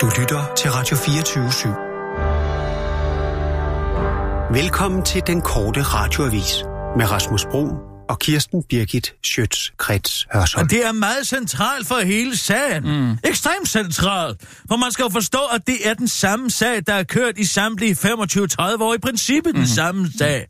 Du lytter til Radio 24 /7. Velkommen til den korte radioavis med Rasmus Bro og Kirsten Birgit Schøtz-Krets Hørsholm. Og det er meget centralt for hele sagen. Mm. Ekstremt centralt. For man skal jo forstå, at det er den samme sag, der er kørt i samtlige 25-30 år. I princippet mm. den samme sag.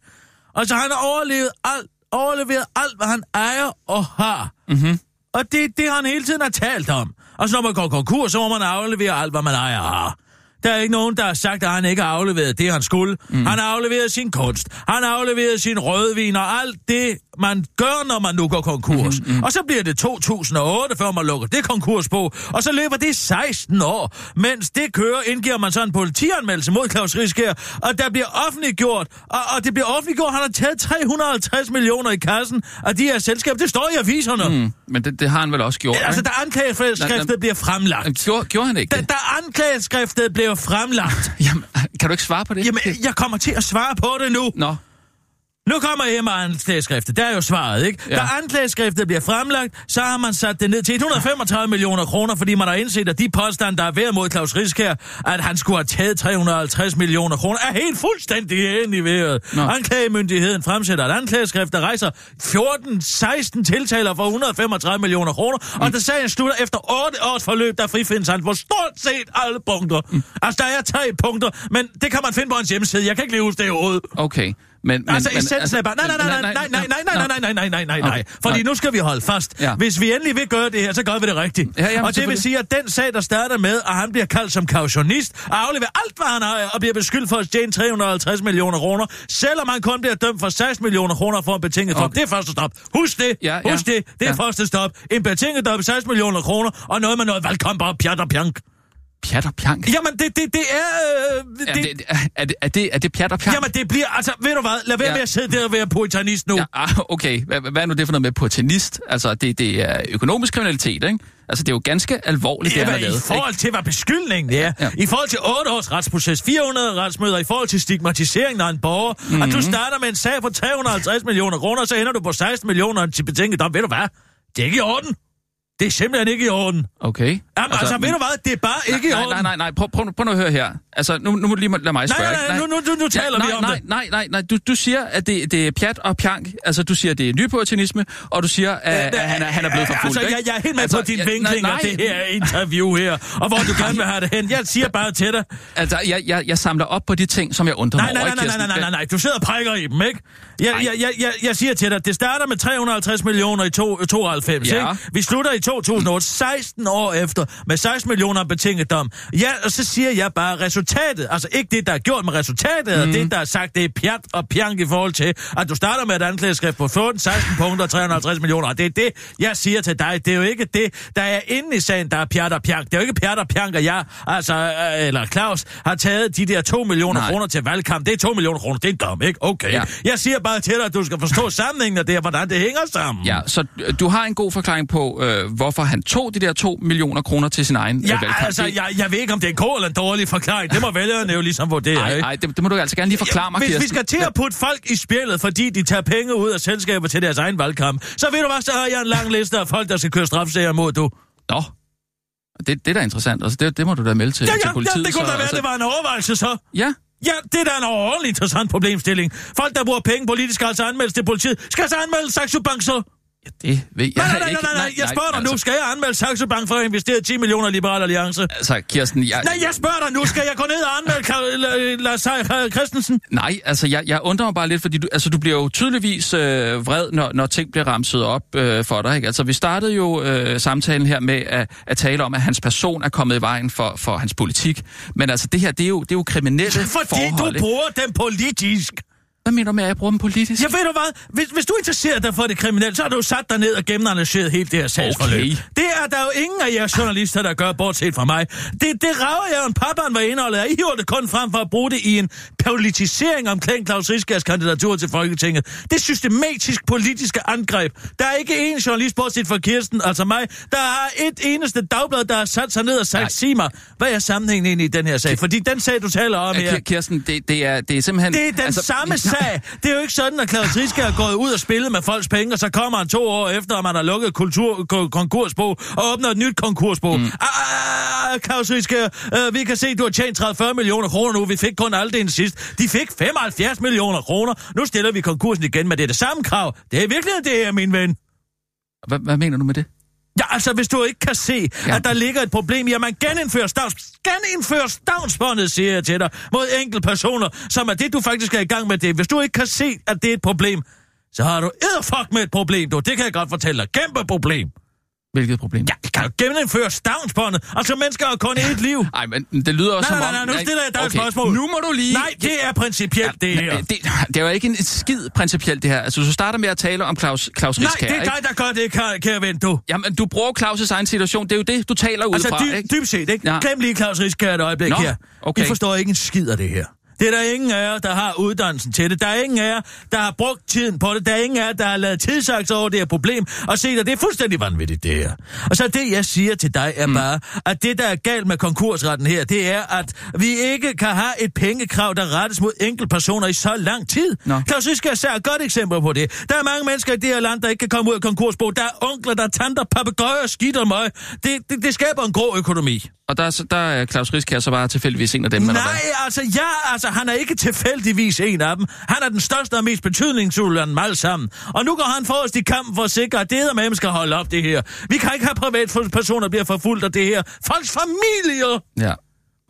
Og så har han overlevet alt, overleveret alt, hvad han ejer og har. Mm-hmm. Og det er det, han hele tiden har talt om. Og så når man går konkurs, så må man aflevere alt, hvad man ejer har. Der er ikke nogen, der har sagt, at han ikke har afleveret det, han skulle. Mm. Han har afleveret sin kunst. Han har afleveret sin rødvin og alt det, man gør, når man nu går konkurs. Mm, mm. Og så bliver det 2008, før man lukker det konkurs på. Og så løber det 16 år. Mens det kører, indgiver man så en politianmeldelse mod Claus Rieskær, og der bliver offentliggjort, og, og det bliver offentliggjort, han har taget 350 millioner i kassen af de her selskaber. Det står i aviserne. Mm. Men det, det har han vel også gjort, Altså, da anklageskriftet bliver fremlagt. Gjorde, gjorde han ikke da, da anklageskriftet bliver fremlagt. Jamen, kan du ikke svare på det? Jamen, jeg kommer til at svare på det nu. Nå. Nu kommer med anklageskriftet. Der er jo svaret, ikke? Ja. Da anklageskriftet bliver fremlagt, så har man sat det ned til 135 millioner kroner, fordi man har indset, at de påstande, der er ved mod Claus Riskær, at han skulle have taget 350 millioner kroner, er helt fuldstændig ind i vejret. Nå. Anklagemyndigheden fremsætter et anklageskrift, der rejser 14-16 tiltaler for 135 millioner kroner, mm. og da sagen slutter efter 8 års forløb, der frifindes han på stort set alle punkter. Mm. Altså, der er tre punkter, men det kan man finde på hans hjemmeside. Jeg kan ikke lige huske det i hovedet. Okay. Men, altså, men, essensen altså, er bare, nej, nej, nej, nej, nej, nej, nej, nej, nej, nej, nej, nej, nej, fordi nu skal vi holde fast. Ja. Hvis vi endelig vil gøre det her, så gør vi det rigtigt. Ja, jamen, og det vil sige, at den sag, der starter med, at han bliver kaldt som kautionist, og afleverer alt, hvad han har, og bliver beskyldt for at stjæne 350 millioner kroner, selvom han kun bliver dømt for 6 millioner kroner for en betinget dom. Okay. Det er første stop. Husk det. Ja, ja. Husk det. Det er ja. første stop. En betinget dom 6 millioner kroner, og noget med noget valgkamp og pjat og pjank. Pjat og pjank? Jamen, det, det, det er... Øh, det, er, det, er, det, er, det, er det pjat og pjank? Jamen, det bliver... Altså, ved du hvad? Lad være ja. med at sidde der og være puritanist nu. Ja, ah, okay. Hvad, hvad er nu det for noget med puritanist? Altså, det, det er økonomisk kriminalitet, ikke? Altså, det er jo ganske alvorligt, det, det han har lavet. I forhold til, hvad beskyldningen er. Ja. I forhold til 8 års retsproces, 400 retsmøder, i forhold til stigmatisering af en borger, mm-hmm. at du starter med en sag på 350 millioner kroner, så ender du på 16 millioner til betinget dom. Ved du hvad? Det er ikke i orden. Det er simpelthen ikke i orden. Okay. Jamen, altså, altså ved du hvad? Det er bare nej, ikke i orden. Nej, nej, nej. Prøv, prøv, prøv nu at høre her. Altså, nu, nu må du lige lade mig spørge. Nej, nej, nej, nu, nu, nu, taler ja, vi om nej, det. Nej, nej, nej. Du, du siger, at det, det er pjat og pjank. Altså, du siger, at det er nypuritanisme, og du siger, at, at han, er, han er blevet forfulgt. Altså, jeg, jeg er helt med altså, på din ja, vinkling af det her interview her, og hvor du gerne vil have det hen. Jeg siger bare til dig. Altså, jeg, jeg, jeg samler op på de ting, som jeg undrer nej, mig over. Nej, nej, nej, nej, nej, nej, du sidder og prikker i dem, ikke? Jeg, jeg, jeg, jeg, jeg siger til dig, det starter med 350 millioner i to, 92, ja. ikke? Vi slutter i 2008, 16 år efter, med 16 millioner betinget dom. Ja, og så siger jeg bare resultatet, altså ikke det, der er gjort med resultatet, mm. og det, der er sagt, det er pjat og pjank i forhold til, at du starter med et anklageskrift på 14, 16 punkter, 350 millioner, og det er det, jeg siger til dig. Det er jo ikke det, der er inde i sagen, der er pjat og pjank. Det er jo ikke pjat og pjank, at jeg, altså, øh, eller Claus, har taget de der 2 millioner Nej. kroner til valgkamp. Det er 2 millioner kroner, det er en dom, ikke? Okay. Ja. Jeg siger bare til dig, at du skal forstå sammenhængen af det, hvordan det hænger sammen. Ja, så du har en god forklaring på, øh, hvorfor han tog de der 2 millioner kroner til sin egen ja, valgkamp. altså, jeg, jeg ved ikke, om det er en god eller en dårlig forklaring. Det må vælgerne jo ligesom vurdere, Nej, nej, det, det må du altså gerne lige forklare mig, Hvis vi skal til at putte folk i spillet, fordi de tager penge ud af selskaber til deres egen valgkamp, så ved du hvad, så har jeg en lang liste af folk, der skal køre strafsager mod du. Nå, det, det er da interessant. Altså, det, det må du da melde til, ja, ja, til politiet. Ja, det kunne så, da være, altså... det var en overvejelse så. Ja, Ja, det er da en overordentlig interessant problemstilling. Folk, der bruger penge politisk, skal altså anmeldes til politiet. Skal altså anmelde Saxo Bank så? Ja, det ved jeg nej, nej, nej, ikke. Nej, nej, nej, jeg spørger dig altså... nu. Skal jeg anmelde Saxo Bank for at investere 10 millioner i Liberal Alliance? Altså, Kirsten, jeg... Nej, jeg spørger dig nu. Skal jeg gå ned og anmelde Lars Christensen? Nej, altså, jeg, jeg undrer mig bare lidt, fordi du, altså, du bliver jo tydeligvis øh, vred, når, når ting bliver ramset op øh, for dig. Ikke? Altså, vi startede jo øh, samtalen her med at, at tale om, at hans person er kommet i vejen for, for hans politik. Men altså, det her, det er jo, det er jo kriminelle Fordi forhold, du bruger den politisk. Hvad mener du med, at jeg bruger dem politisk? Jeg ved du hvad? Hvis, hvis du interesserer dig for det kriminelle, så har du sat dig ned og gennemanalyseret helt det her sagsforløb. Okay. Det er der jo ingen af jer journalister, der gør, bortset fra mig. Det, det rager jeg en papperen, hvad indholdet er. I hiver det kun frem for at bruge det i en politisering omkring Claus Riskærs kandidatur til Folketinget. Det er systematisk politiske angreb. Der er ikke en journalist, bortset fra Kirsten, altså mig, der har et eneste dagblad, der har sat sig ned og sagt, sig mig, hvad er sammenhængen egentlig i den her sag? Fordi den sag, du taler om her... Kirsten, det, det, er, det er simpelthen... Det er den altså, samme sag. Det er jo ikke sådan, at Claus Riske er gået ud og spillet med folks penge, og så kommer han to år efter, at man har lukket kultur, konkursbo og åbner et nyt konkursbo. Mm. Ah, Claus Riske, øh, vi kan se, at du har tjent 30-40 millioner kroner nu. Vi fik kun aldrig en sidst. De fik 75 millioner kroner. Nu stiller vi konkursen igen, men det er det samme krav. Det er virkelig det her, min ven. Hvad, hvad mener du med det? Ja, altså, hvis du ikke kan se, ja. at der ligger et problem i, at man genindfører, stavns, genindfører stavnsbåndet, siger jeg til dig, mod enkelte personer, som er det, du faktisk er i gang med det. Hvis du ikke kan se, at det er et problem, så har du edderfuck med et problem, du. Det kan jeg godt fortælle dig. Kæmpe problem. Hvilket problem? Ja, kan jo genindføre stavnsbåndet. Altså, mennesker har kun ét liv. Nej, men det lyder også nej, som nej, om... Nej, nu stiller jeg dig okay. et spørgsmål. Nu må du lige... Nej, det er principielt, ja, det her. Det, det er jo ikke en skid principielt, det her. Altså, du starter med at tale om Claus, Claus Riskær, Nej, det er dig, der gør det, kære, kære ven, du. Jamen, du bruger Claus' egen situation. Det er jo det, du taler ud altså, fra, dy- ikke? dybt set, ikke? Ja. Glem lige Claus Riskær et øjeblik Nå, her. Okay. I forstår ikke en skid af det her. Det er der ingen af jer, der har uddannelsen til det. Der er ingen af jer, der har brugt tiden på det. Der er ingen af jer, der har lavet tidsaks over det her problem. Og se at det er fuldstændig vanvittigt, det her. Og så det, jeg siger til dig, er mm. bare, at det, der er galt med konkursretten her, det er, at vi ikke kan have et pengekrav, der rettes mod enkeltpersoner i så lang tid. Nå. Claus Riske er et godt eksempel på det. Der er mange mennesker i det her land, der ikke kan komme ud af konkursbo. Der er onkler, der er tanter, papegøjer, skidt og møg. Det, det, det skaber en grå økonomi. Og der, der er Claus Riskær så bare tilfældigvis en af dem, Nej, eller hvad? altså, ja, altså, han er ikke tilfældigvis en af dem. Han er den største og mest betydningsfulde af dem alle sammen. Og nu går han forrest i kampen for at sikre, at det med skal holde op det her. Vi kan ikke have privatpersoner, der bliver forfulgt af det her. Folks familier! Ja.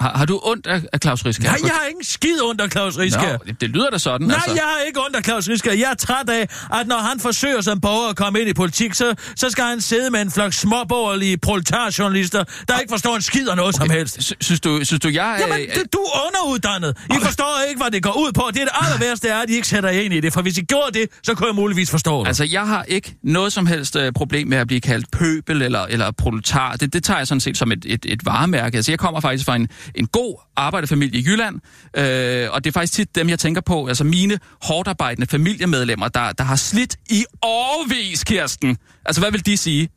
Har, har du ondt af, af Claus Riskær? Nej, jeg har ingen skid ondt af Claus Riskær. Nå, det lyder da sådan, Nej, altså. jeg har ikke ondt af Claus Riskær. Jeg er træt af, at når han forsøger som borger at komme ind i politik, så, så skal han sidde med en flok småborgerlige proletarjournalister, der ikke forstår en skid af noget okay. som helst. Sy- synes, du, synes du, jeg. Jamen, det, du er underuddannet. I forstår ikke, hvad det går ud på. Det er det aller værste, er, at I ikke sætter jer ind i det. For hvis I gjorde det, så kunne jeg muligvis forstå det. Altså, jeg har ikke noget som helst uh, problem med at blive kaldt pøbel eller, eller proletar. Det, det tager jeg sådan set som et, et, et varemærke. Altså, jeg kommer faktisk fra en, en god arbejderfamilie i Jylland, øh, og det er faktisk tit dem, jeg tænker på, altså mine hårdarbejdende familiemedlemmer, der, der har slidt i årvis, Kirsten. Altså, hvad vil de sige?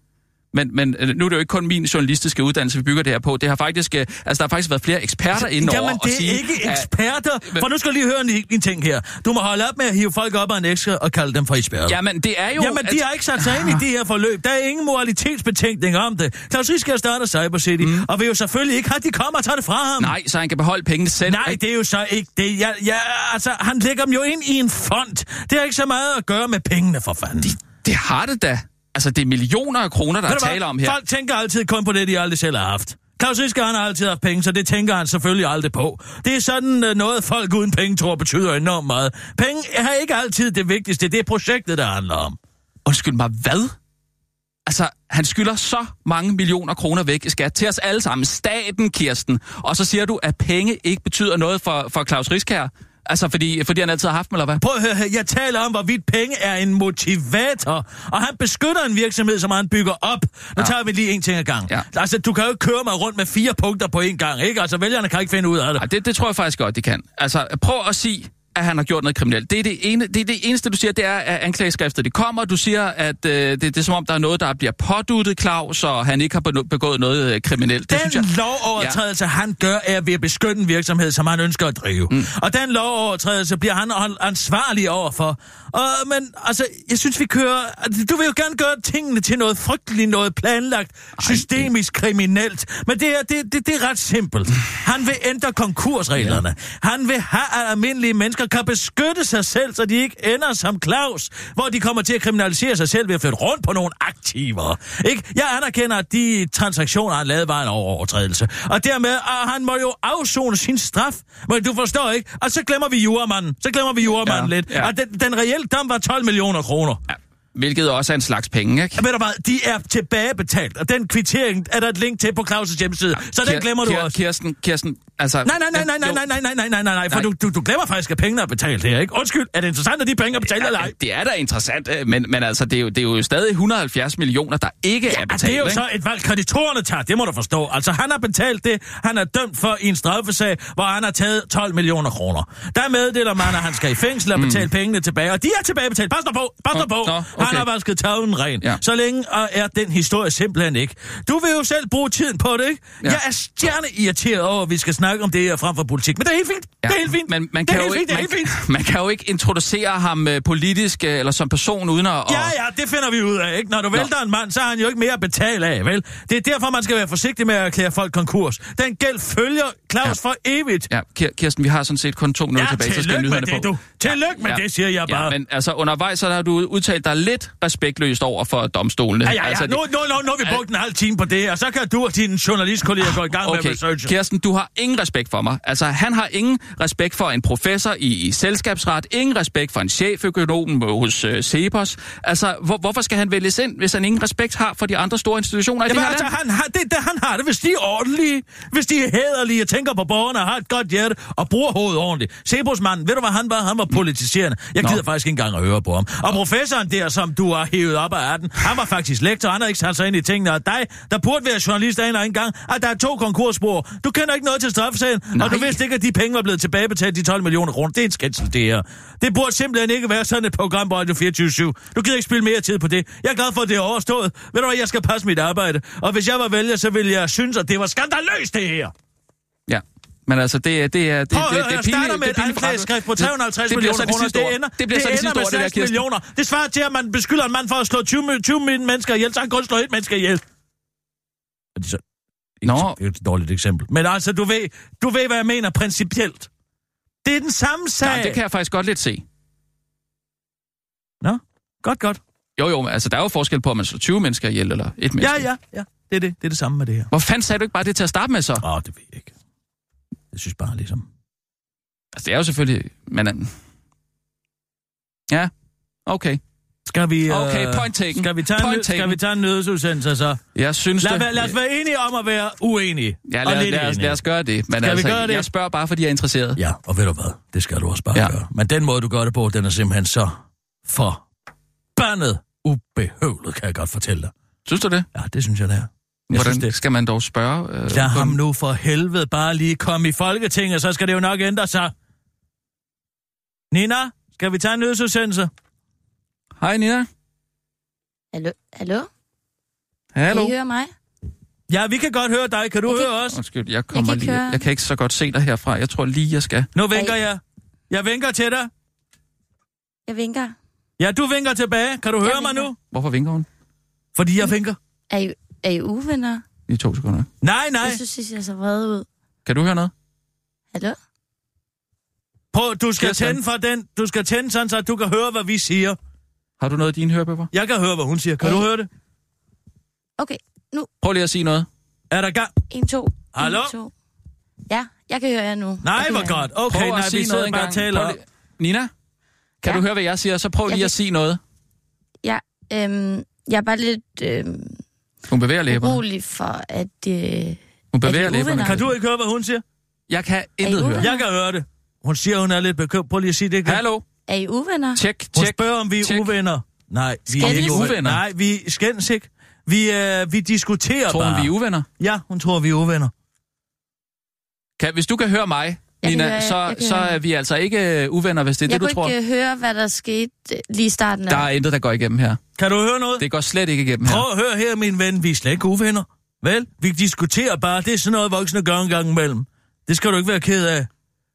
Men, men øh, nu er det jo ikke kun min journalistiske uddannelse, vi bygger det her på. Det har faktisk, øh, altså, der har faktisk været flere eksperter inde over Jamen, det er sige, ikke eksperter. At, for nu skal du lige høre en, en ting her. Du må holde op med at hive folk op af en ekstra og kalde dem for eksperter. Jamen, det er jo... Jamen, de har ikke sat sig ind i det her forløb. Der er ingen moralitetsbetænkning om det. Claus Riske starter Cyber City, mm. og vil jo selvfølgelig ikke have, at de kommer og tager det fra ham. Nej, så han kan beholde pengene selv. Nej, det er jo så ikke det. Ja, ja, altså, han lægger dem jo ind i en fond. Det har ikke så meget at gøre med pengene, for fanden. Det, det har det da. Altså, det er millioner af kroner, der er tale om her. Folk tænker altid kun på det, de aldrig selv har haft. Claus Riske, han har altid haft penge, så det tænker han selvfølgelig aldrig på. Det er sådan uh, noget, folk uden penge tror betyder enormt meget. Penge er ikke altid det vigtigste. Det er projektet, der handler om. Undskyld mig, hvad? Altså, han skylder så mange millioner kroner væk i skat til os alle sammen. Staten, Kirsten. Og så siger du, at penge ikke betyder noget for, for Claus Riskær. Altså, fordi, fordi han altid har haft dem, eller hvad? Prøv at høre, jeg taler om, hvorvidt penge er en motivator, og han beskytter en virksomhed, som han bygger op. Nu ja. tager vi lige en ting ad gang. Ja. Altså, du kan jo ikke køre mig rundt med fire punkter på en gang, ikke? Altså, vælgerne kan ikke finde ud af det. Ej, det, det tror jeg faktisk godt, de kan. Altså, prøv at sige, at han har gjort noget kriminelt. Det er det, ene, det er det eneste, du siger, det er, at anklageskriftet det kommer. Du siger, at øh, det, det er som om, der er noget, der bliver påduttet Claus, og han ikke har begået noget øh, kriminelt. Den det, synes jeg, lovovertrædelse, ja. han gør, er ved at beskytte en virksomhed, som han ønsker at drive. Mm. Og den lovovertrædelse bliver han ansvarlig overfor. Og, men altså, jeg synes, vi kører... Du vil jo gerne gøre tingene til noget frygteligt, noget planlagt, Ej, systemisk det... kriminelt. Men det, er, det, det, det er ret simpelt. Han vil ændre konkursreglerne. Ja. Han vil have, at almindelige mennesker kan beskytte sig selv, så de ikke ender som Claus, hvor de kommer til at kriminalisere sig selv ved at flytte rundt på nogle aktiver. Ikke? Jeg anerkender, at de transaktioner, han lavede, var en overtrædelse. Og dermed, at han må jo afzone sin straf. Men du forstår ikke? Og så glemmer vi juremanden. Så glemmer vi juremanden ja, lidt. Ja. Og den, den reelle dom var 12 millioner kroner. Ja. Hvilket også er en slags penge, ikke? Ja, ved du hvad, de er tilbagebetalt, og den kvittering er der et link til på Claus' hjemmeside, ja, så den glemmer du Kier, også. Kirsten, Kirsten, altså... Nej, nej, nej, nej, nej, nej, nej, nej, nej, nej, nej, for du, du, du glemmer faktisk, at pengene er betalt her, ikke? Undskyld, er det interessant, at de penge er betalt ja, eller ej? Det er da interessant, øh, men, men altså, det er, jo, det er jo stadig 170 millioner, der ikke ja, er betalt, det er jo ikke? så et valg, kreditorerne tager, det må du forstå. Altså, han har betalt det, han er dømt for i en straffesag, hvor han har taget 12 millioner kroner. Der meddeler man, at han skal i fængsel og betale mm. pengene tilbage, og de er tilbagebetalt. Pas dig på, pas dig på. Nå, okay. Han har vasket tavlen ren. Ja. Så længe er den historie simpelthen ikke. Du vil jo selv bruge tiden på det, ikke? Ja. Jeg er stjerne irriteret over, at vi skal snakke om det her frem for politik. Men det er helt fint. Ja, det er helt fint. Men man kan, jo ikke, man, man kan jo ikke introducere ham øh, politisk øh, eller som person uden at... Ja, ja, det finder vi ud af, ikke? Når du vælter en mand, så har han jo ikke mere at betale af, vel? Det er derfor, man skal være forsigtig med at erklære folk konkurs. Den gæld følger Claus ja. for evigt. Ja, Kir- Kirsten, vi har sådan set kun to minutter Ja, tilbage, så skal nyhederne det, på. du. Tillykke med det, siger jeg bare. Ja, men altså undervejs, så har du udtalt dig lidt respektløst over for domstolene. Ja, ja, ja. Altså, Nu, nu, nu, nu har vi brugt en halv time på det her, så kan du og din journalistkollega gå i gang med Okay, research. Kirsten, du har ingen respekt for mig. Altså, han har ingen respekt for en professor i, i selskabsret, ingen respekt for en cheføkonom hos øh, Cepos. Altså, hvor, hvorfor skal han vælges ind, hvis han ingen respekt har for de andre store institutioner i Jamen, det her altså, land? han har, det, det, han har det, hvis de er ordentlige, hvis de er hæderlige, tænker på borgerne, har et godt hjerte og bruger hovedet ordentligt. Sebosmanden, ved du hvad han var? Han var politiserende. Jeg Nå. gider faktisk ikke engang at høre på ham. Og professoren der, som du har hævet op af 18, han var faktisk lektor, han har ikke sat sig ind i tingene. Og dig, der burde være journalist, aner ikke engang, at der er to konkursspor. Du kender ikke noget til straffesagen, og du vidste ikke, at de penge var blevet tilbagebetalt, de 12 millioner kroner. Det er en skændsel, det her. Det burde simpelthen ikke være sådan et program på Radio 24 Du gider ikke spille mere tid på det. Jeg er glad for, at det er overstået. Ved du hvad, jeg skal passe mit arbejde. Og hvis jeg var vælger, så ville jeg synes, at det var skandaløst, det her. Men altså, det, er- det er... Det, Prøv det, det, er pinligt- starter med det et anklageskrift på forandret. 350 det, det bliver millioner det kroner. Det ender, det bliver så det ender med ord, det der, 6 millioner. Det svarer til, at man beskylder en mand for at slå 20, 20 mennesker ihjel, så han kun slår et menneske ihjel. Og det er så ikke Nå. det er et dårligt eksempel. Men altså, du ved, du ved, hvad jeg mener principielt. Det er den samme sag. Ja, det kan jeg faktisk godt lidt se. Nå, godt, godt. Jo, jo, altså, der er jo forskel på, om man slår 20 mennesker ihjel eller et menneske. Ja, ja, ja. Det er det. Det er det samme med det her. Hvor fanden sagde du ikke bare det til at starte med så? Åh, oh, det ved jeg ikke. Jeg synes bare ligesom... Altså, det er jo selvfølgelig... Men, øhm, ja, okay. Skal vi... øh, Okay, point taken. Skal vi tage, Point en, skal taken. vi tage en nødsudsendelse så? Jeg synes Lad, det... lad, os være enige om at være uenige. Ja, og lad, lidt lad, os, lad os gøre det. Men Skal vi altså, gøre det? jeg spørger bare, fordi jeg er interesseret. Ja, og ved du hvad? Det skal du også bare Ja. ja. gøre. Men den måde, du gør det på, den er simpelthen så forbandet ubehøvlet, kan jeg godt fortælle dig. Synes du det? Ja, det synes jeg, det er. Jeg Hvordan synes det. skal man dog spørge? Øh, Lad ham nu for helvede bare lige komme i Folketinget, så skal det jo nok ændre sig. Nina, skal vi tage en nødsudsendelse? Hej, Nina. Hallo? Hallo? Hallo. Kan I høre mig? Ja, vi kan godt høre dig. Kan du Jeg kan- høre os? Undskyld, jeg kommer kan ikke lige... høre. Jeg kan ikke så godt se dig herfra. Jeg tror lige, jeg skal... Nu vinker Hej. jeg. Jeg vinker til dig. Jeg vinker. Ja, du vinker tilbage. Kan du høre mig vinker. nu? Hvorfor vinker hun? Fordi jeg vinker. Er I, er I uvenner? Lige to sekunder. Nej, nej. Jeg synes, I ser så vrede ud. Kan du høre noget? Hallo? Prøv, du skal Kirsten. tænde for den. Du skal tænde sådan, så du kan høre, hvad vi siger. Har du noget i dine hørebøffer? Jeg kan høre, hvad hun siger. Kan Ja. du høre det? Okay, nu. Prøv lige at sige noget. Er der gang? En, to. Hallo? En, to. Ja, jeg kan høre jer nu. Jeg Nej, hvor godt. Okay, Prøv nej, vi sidder bare og engang. taler Prøv Nina, kan Ja? du høre, hvad jeg siger? Så prøv Jeg lige kan- at sige noget. Ja, øhm, jeg er bare lidt øhm, Hun bevæger læberne. urolig for, at... Øh, Hun bevæger Er læberne. Kan du ikke høre, hvad hun siger? Jeg kan Er intet høre. Jeg kan høre det. Hun siger, hun er lidt bekymret. Prøv lige at sige det igen. Hallo? er I uvenner? Tjek, Hun tjek. spørger, om vi er tjek. uvenner. Nej, vi er Skændes? ikke uvenner. Nej, vi skændes ikke. Vi, øh, vi diskuterer Tror bare. hun, vi er uvenner? Ja, hun tror, vi er uvenner. Kan, hvis du kan høre mig, Jeg Nina, høre- så, jeg så er vi altså ikke øh, uvenner, hvis det er jeg det, du kunne tror. ikke øh, høre, hvad der skete øh, lige i starten af... Der er intet, der går igennem her. Kan du høre noget? Det går slet ikke igennem her. Prøv at høre her, min ven. Vi er slet ikke uvenner. Vel? Vi diskuterer bare. Det er sådan noget, voksne gør en gang imellem. Det skal du ikke være ked af.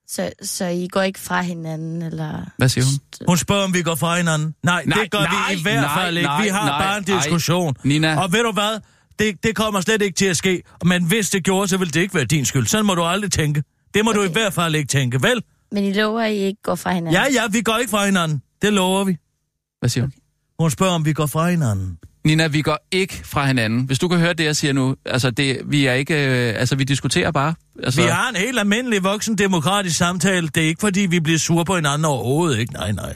Så, så I går ikke fra hinanden, eller... Hvad siger hun? Hun spørger, om vi går fra hinanden. Nej, Nej, det gør nej, vi i hvert nej, fald ikke. nej, vi har nej, bare en nej. diskussion. Nina. Og ved du hvad? Det, det kommer slet ikke til at ske. Men hvis det gjorde, så ville det ikke være din skyld. Sådan må du aldrig tænke. Det må okay. du i Okay. hvert fald ikke tænke, vel? Men I lover, at I ikke går fra hinanden? Ja, ja, vi går ikke fra hinanden. Det lover vi. Hvad siger hun? Hun spørger, om vi går fra hinanden. Nina, vi går ikke fra hinanden. Hvis du kan høre det, jeg siger nu, altså det, vi er ikke, øh, altså vi diskuterer bare. Altså, Vi har en helt almindelig voksen demokratisk samtale. Det er ikke, fordi vi bliver sure på hinanden overhovedet, ikke? Nej, nej.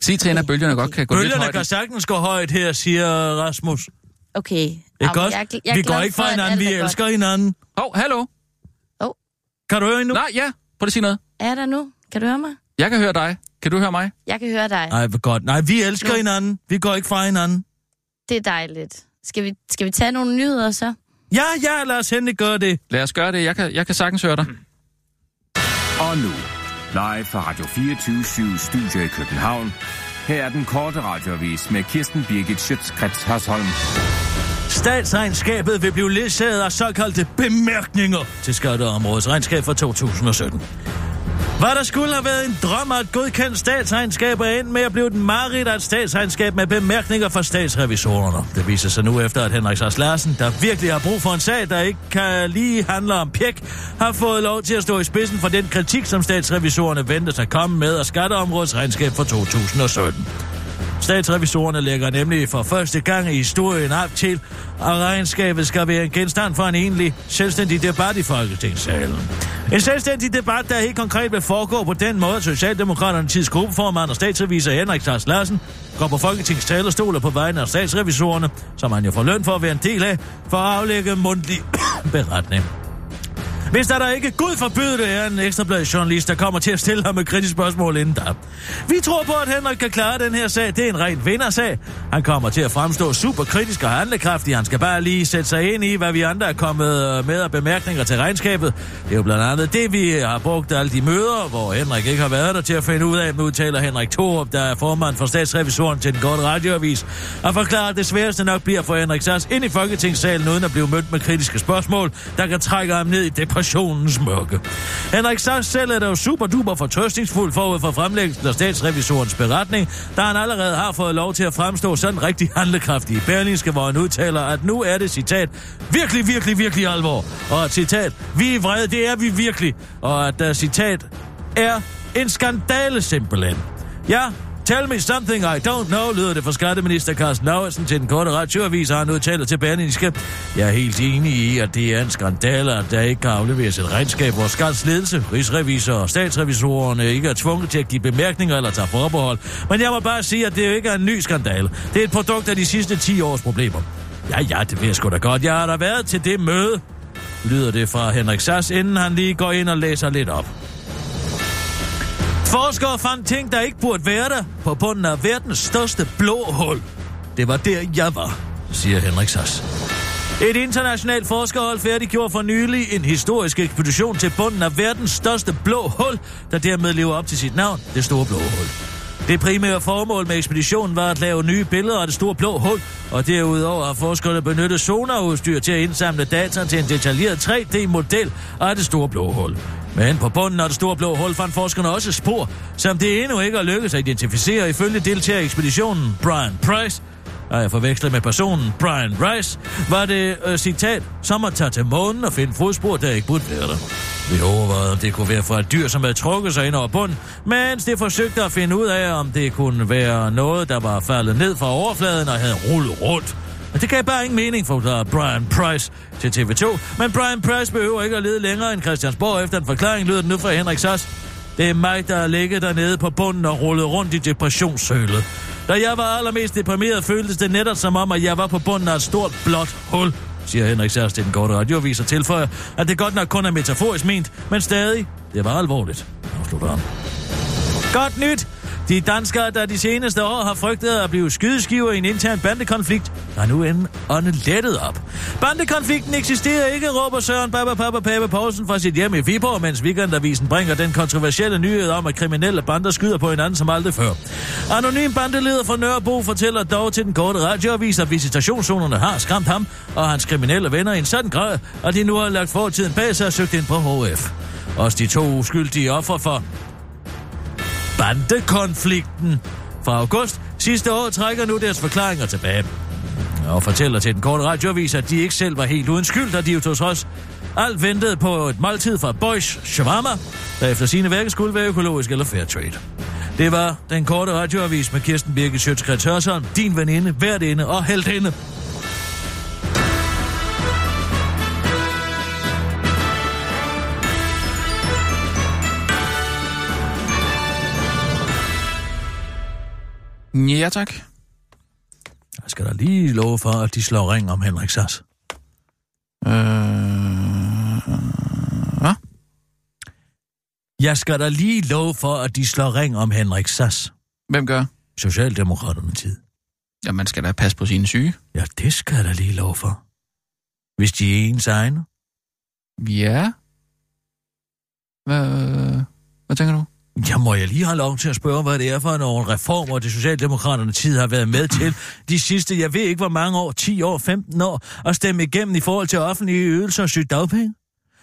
Sig til hende, at bølgerne godt kan gå lidt Bølgerne højt. kan sagtens gå højt her, siger Rasmus. Okay. Ikke Jamen, også? Jeg, jeg vi går ikke for, fra hinanden, vi er godt. elsker hinanden. Åh, oh, hallo? Kan du høre endnu? Nej, ja. Prøv at sige noget. Er der nu? Kan du høre mig? Jeg kan høre dig. Kan du høre mig? Jeg kan høre dig. Nej, hvor godt. Nej, vi elsker Nu. hinanden. Vi går ikke fra hinanden. Det er dejligt. Skal vi, skal vi tage nogle nyheder så? Ja, ja, lad os endelig gøre det. Lad os gøre det. Jeg kan, jeg kan sagtens høre dig. Og nu, live fra Radio 24 Studio i København. Her er den korte radiovis med Kirsten Birgit Schøtzgrads Hasholm. Statsregnskabet vil blive ledsaget af såkaldte bemærkninger til skatteområdets regnskab for 2017. Hvad der skulle have været en drøm at godkende statsregnskaber ind med at blive den mareridt af et statsregnskab med bemærkninger fra statsrevisorerne. Det viser sig nu efter, at Henrik Sars Larsen, der virkelig har brug for en sag, der ikke kan lige handle om pjek, har fået lov til at stå i spidsen for den kritik, som statsrevisorerne venter sig komme med af skatteområdets regnskab for 2017. Statsrevisorerne lægger nemlig for første gang i historien op til, at regnskabet skal være en genstand for en egentlig selvstændig debat i Folketingssalen. En selvstændig debat, der helt konkret vil foregå på den måde, at Socialdemokraterne tids gruppeformand og statsrevisor Henrik Sars Larsen går på Folketingets talerstol på vegne af statsrevisorerne, som han jo får løn for at være en del af, for at aflægge mundtlig beretning. Hvis der, der ikke Gud forbyde det, er en ekstrablad journalist, der kommer til at stille ham et kritisk spørgsmål inden da. Vi tror på, at Henrik kan klare den her sag. Det er en ren vindersag. Han kommer til at fremstå super kritisk og handlekraftig. Han skal bare lige sætte sig ind i, hvad vi andre er kommet øh, med af bemærkninger til regnskabet. Det er jo blandt andet det, vi har brugt alle de møder, hvor Henrik ikke har været der til at finde ud af, med udtaler Henrik Thorup, der er formand for statsrevisoren til den korte radioavis, og forklarer, at det sværeste nok bliver for Henrik Sass ind i Folketingssalen, uden at blive mødt med kritiske spørgsmål, der kan trække ham ned i depressionens mørke. Henrik Sass selv er dog super duper fortrøstningsfuld forud for fremlæggelsen af statsrevisorens beretning, da han allerede har fået lov til at fremstå sådan rigtig handlekraftig i Berlingske, hvor han udtaler, at nu er det citat virkelig, virkelig, virkelig alvor. Og citat, vi er vrede, det er vi virkelig. Og at uh, citat er en skandale simpelthen. Ja, Tell me something I don't know, lyder det fra skatteminister Carsten Lauritsen til den korte radioavis, og han udtaler til Berlingske. Jeg er helt enig i, at det er en skandale, at der ikke kan afleveres et regnskab, hvor Skats ledelse, rigsrevisor og statsrevisorerne ikke er tvunget til at give bemærkninger eller tage forbehold. Men jeg må bare sige, at det jo ikke er en ny skandale. Det er et produkt af de sidste 10 års problemer. Ja, ja, det ved jeg sgu da godt. Jeg har da været til det møde, lyder det fra Henrik Sass, inden han lige går ind og læser lidt op. Forskere fandt ting, der ikke burde være der, på bunden af verdens største blå hul. Det var der, jeg var, siger Henrik Sass. Et internationalt forskerhold færdiggjorde for nylig en historisk ekspedition til bunden af verdens største blå hul, der dermed lever op til sit navn, det store blå hul. Det primære formål med ekspeditionen var at lave nye billeder af det store blå hul, og derudover har forskerne benyttet sonarudstyr til at indsamle data til en detaljeret 3D-model af det store blå hul. Men på bunden af det store blå hul fandt forskerne også spor, som det endnu ikke har lykkedes at identificere ifølge deltager i ekspeditionen Brian Price, og jeg forvekslet med personen Brian Rice, var det, øh, citat, som at tage til månen og finde fodspor, der ikke burde være der. Vi overvejede, om det kunne være fra et dyr, som havde trukket sig ind over bunden, mens det forsøgte at finde ud af, om det kunne være noget, der var faldet ned fra overfladen og havde rullet rundt. Men det gav bare ingen mening, forklarer Brian Price til TV2. Men Brian Price behøver ikke at lede længere end Christiansborg efter en forklaring, lyder den nu fra Henrik Sass. Det er mig, der har ligget dernede på bunden og rullet rundt i depressionssølet. Da jeg var allermest deprimeret, føltes det netop som om, at jeg var på bunden af et stort blåt hul, siger Henrik Særs til den korte radioavis og tilføjer, at det godt nok kun er metaforisk ment, men stadig, det var alvorligt, afslutter han. Godt nyt! De danskere, der de seneste år har frygtet at blive skydeskiver i en intern bandekonflikt, har nu en ånde lettet op. Bandekonflikten eksisterer ikke, råber Søren Baba Papa Pape Poulsen fra sit hjem i Viborg, mens Weekendavisen bringer den kontroversielle nyhed om, at kriminelle bander skyder på hinanden som aldrig før. Anonym bandeleder fra Nørrebro fortæller dog til den korte radioavis, at visitationszonerne har skræmt ham og hans kriminelle venner i en sådan grad, at de nu har lagt fortiden bag sig og søgt ind på HF. Også de to uskyldige ofre for bandekonflikten fra august sidste år trækker nu deres forklaringer tilbage. Og fortæller til den korte radioavis, at de ikke selv var helt uden skyld, da de jo tog trods alt ventede på et måltid fra Boys Shawarma, der efter sine værker skulle være økologisk eller fair trade. Det var den korte radioavis med Kirsten Birgit Sjøtskrets Hørsholm, din veninde, værtinde og heldinde. Ja, tak. Jeg skal da lige love for, at de slår ring om Henrik Sass. Øh... Hvad? Jeg skal da lige love for, at de slår ring om Henrik Sass. Hvem gør? Socialdemokraterne tid. Ja, man skal da passe på sine syge. Ja, det skal jeg da lige love for. Hvis de er ens egne. Ja. Hvad, hvad tænker du? Ja, må jeg lige have lov til at spørge, hvad det er for nogle reformer, det Socialdemokraterne tid har været med til de sidste, jeg ved ikke hvor mange år, 10 år, 15 år, at stemme igennem i forhold til offentlige ydelser og sygdagpenge?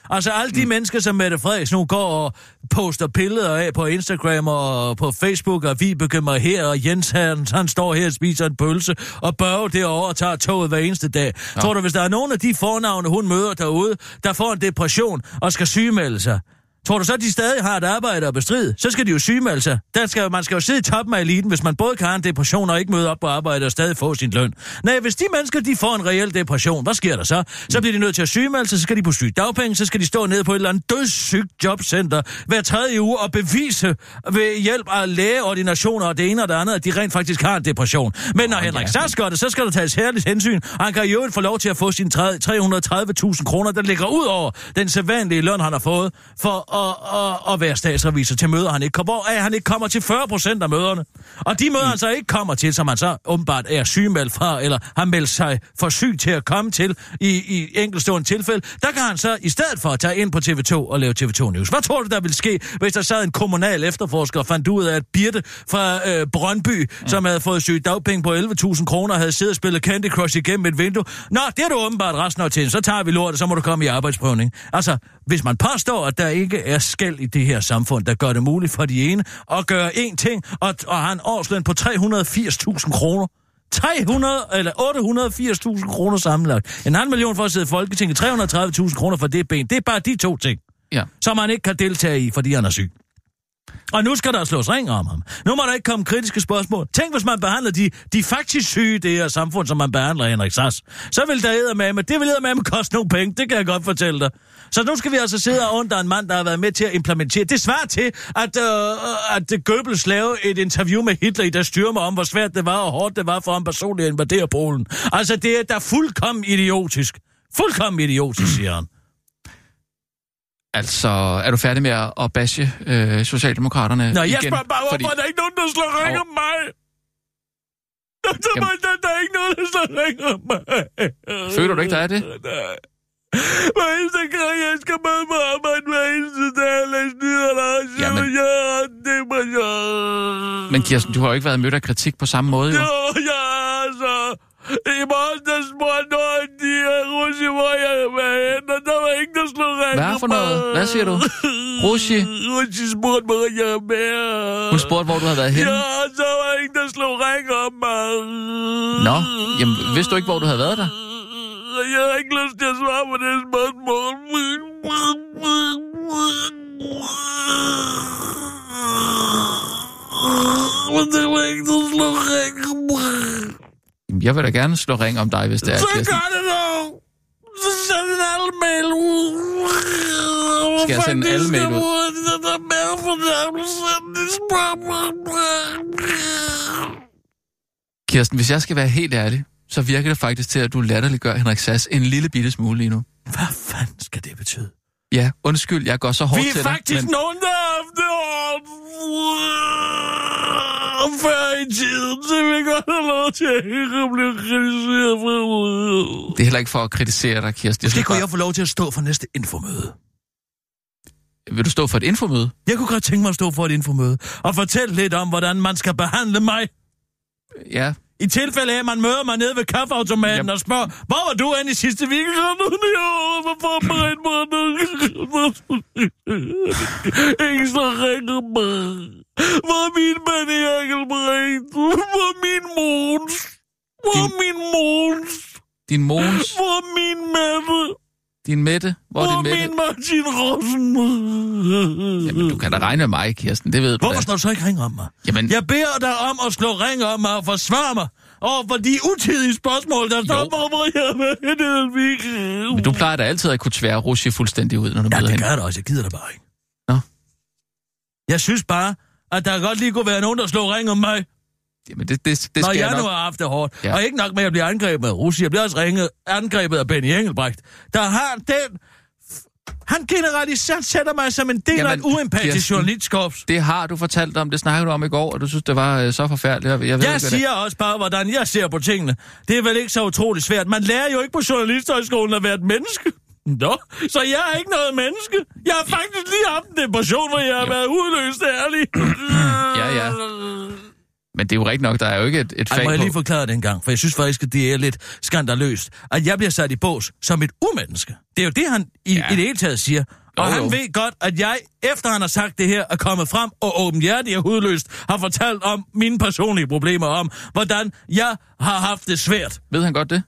Altså alle de mm. mennesker, som Mette Frederiksen nu går og poster billeder af på Instagram og på Facebook, og vi begynder her, og Jens han, han står her og spiser en pølse, og Børge derovre og tager toget hver eneste dag. Ja. Tror du, hvis der er nogen af de fornavne, hun møder derude, der får en depression og skal sygemelde sig, Tror du så, de stadig har et arbejde at bestride? Så skal de jo sygemelde sig. Der skal, man skal jo sidde i toppen af eliten, hvis man både kan have en depression og ikke møde op på arbejde og stadig få sin løn. Nej, hvis de mennesker de får en reel depression, hvad sker der så? Så bliver de nødt til at sygemelde sig, så skal de på sygdagpenge, så skal de stå nede på et eller andet dødssygt jobcenter hver tredje uge og bevise ved hjælp af lægeordinationer og det ene og det andet, at de rent faktisk har en depression. Men når oh, Henrik ja. Sass gør det, så skal der tages herligt hensyn, og han kan jo få lov til at få sine 330.000 kroner, der ligger ud over den sædvanlige løn, han har fået for og, og, og være statsrevisor til møder, han ikke kommer, hvor han ikke kommer til 40 procent af møderne. Og de møder, mm. han så ikke kommer til, som han så åbenbart er sygemeldt fra, eller har meldt sig for syg til at komme til i, i enkeltstående tilfælde, der kan han så i stedet for at tage ind på TV2 og lave TV2 News. Hvad tror du, der ville ske, hvis der sad en kommunal efterforsker og fandt ud af, at Birte fra øh, Brøndby, mm. som havde fået sygt dagpenge på 11.000 kroner, havde siddet og spillet Candy Crush igennem et vindue? Nå, det er du åbenbart resten af tiden. Så tager vi lortet, så må du komme i arbejdsprøvning. Altså, hvis man påstår, at der ikke er skæld i det her samfund, der gør det muligt for de ene at gøre én ting, og, og har en årsløn på 380.000 kroner. 300 eller 880.000 kroner sammenlagt. En halv million for at sidde i Folketinget, 330.000 kroner for det ben. Det er bare de to ting, Ja. som man ikke kan deltage i, fordi han er syg. Og nu skal der slås ring om ham. Nu må der ikke komme kritiske spørgsmål. Tænk, hvis man behandler de, de faktisk syge i det her samfund, som man behandler Henrik Sass. Så vil der med, men det vil med koste nogle penge. Det kan jeg godt fortælle dig. Så nu skal vi altså sidde under en mand, der har været med til at implementere. Det svarer til, at, øh, at Goebbels lavede et interview med Hitler, der styrer mig om, hvor svært det var og hårdt det var for ham personligt at invadere Polen. Altså, det er da fuldkommen idiotisk. Fuldkommen idiotisk, siger han. Altså, er du færdig med at, bashe øh, Socialdemokraterne Nå, jeg igen? spørger bare, hvorfor er der ikke nogen, der slår ring om mig? Der, der, der, der er ikke nogen, der slår ring om mig. Føler du ikke, der er det? Nej. Hver eneste gang, jeg skal med på arbejde hver eneste dag, og læse nyheder, og så Jamen. jeg har depression. Men Kirsten, du har jo ikke været mødt af kritik på samme måde, jo. Jo, ja, altså. I morgen, der spurgte nogen, de er russi, hvor jeg var hen, og der var ingen, der slog ring Hvad for noget? Hvad siger du? Russi? Russi spurgte mig, hvor jeg er med. Hun spurgte, hvor du havde været henne. Ja, så var ingen, der slog ring om mig. Nå, jamen, vidste du ikke, hvor du havde været der? Jeg har ikke lyst til at svare på det spørgsmål. Men det var ikke, der slog ring. Jamen, Jeg vil da gerne slå ring om dig, hvis det er, Så Kirsten. gør det dog. Så send en alle-mail ud. Skal jeg sende en alle-mail ud? Kirsten, hvis jeg skal være helt ærlig, så virker det faktisk til, at du latterliggør Henrik Sass en lille bitte smule lige nu. Hvad fanden skal det betyde? Ja, undskyld, jeg går så hårdt Vi til er dig. faktisk nogen, der hårdt før i tiden, så vi godt have lov til at blive kritiseret for Det er heller ikke for at kritisere dig, Kirsten. Jeg Måske kunne bare, jeg få lov til at stå for næste infomøde. Vil du stå for et infomøde? Jeg kunne godt tænke mig at stå for et infomøde og fortælle lidt om, hvordan man skal behandle mig. Ja. I tilfælde af, at man møder mig nede ved kaffeautomaten Jamen. og spørger, hvor var du hen i sidste weekend? Hvad forberedt mig? Ingen så ringer mig. Hvor er min Benny Engelbrecht? Hvor er min Måns? Hvor er min Måns? Din Måns, Hvor er min Mette? Din Mette. Hvor er din Mette? min Martin Rossen? Jamen, du kan da regne med mig, Kirsten. Det ved du Hvorfor da. står du så ikke ringe om mig? Jamen, Jeg beder dig om at slå ring om mig og forsvare mig over for de utidige spørgsmål, der står på, den weekend. men du plejer da altid at kunne tvære Russi fuldstændig ud, når du Ja, møder det hende. gør jeg da også. Jeg gider det bare ikke. Nå. Jeg synes bare, at der godt lige kunne være nogen, der slår ring om mig, Jamen, det, det, det når skal jeg jeg nu nok. har haft det hårdt. Ja. Og ikke nok med, at jeg bliver angrebet af Russi. Jeg bliver også ringet, angrebet af Benny Engelbrecht, der har den... Han generaliserer sætter mig som en del Jamen, af et uempatisk journalistkorps. Det har du fortalt om, det snakkede du om i går, og du synes, det var øh, så forfærdeligt. Jeg, jeg ved Jeg hvad siger også bare, hvordan jeg ser på tingene. Det er vel ikke så utroligt svært. Man lærer jo ikke på journalisthøjskolen at være et menneske. Nå, så jeg er ikke noget menneske. Jeg har faktisk lige haft en depression, hvor jeg har Jo. været udløst ærlig. Ja, ja. Men det er jo rigtigt nok, der er jo ikke et, et Ej, fag må jeg på... lige forklare det en gang, for jeg synes faktisk, at det er lidt skandaløst, at jeg bliver sat i bås som et umenneske. Det er jo det, han i, Ja. i det hele taget siger. Og Jo, han jo. ved godt, at jeg, efter han har sagt det her, er kommet frem og åbenhjertigt og hudløst, har fortalt om mine personlige problemer, om hvordan jeg har haft det svært. Ved han godt det?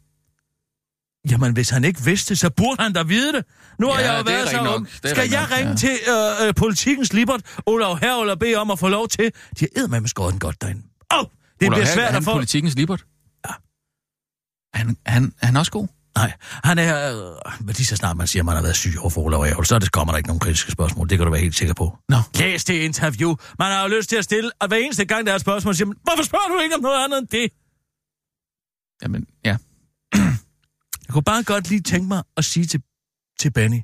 Jamen, hvis han ikke vidste så burde han da vide det. Nu har Ja, jeg jo været så er Skal jeg nok, ringe ja. til øh, øh, politikens Libert, Olav Herre, og bede om at få lov til? De har med skåret den godt derinde. Oh, det Olav bliver svært at få... politikens libert? Ja. Han, han, er han også god? Nej, han er... Øh, lige så snart man siger, at man har været syg over for Olav Ærgel, så det, kommer der ikke nogen kritiske spørgsmål. Det kan du være helt sikker på. Nå. Læs det interview. Man har jo lyst til at stille, og hver eneste gang, der er et spørgsmål, siger man, hvorfor spørger du ikke om noget andet end det? Jamen, ja. Jeg kunne bare godt lige tænke mig at sige til, til Benny,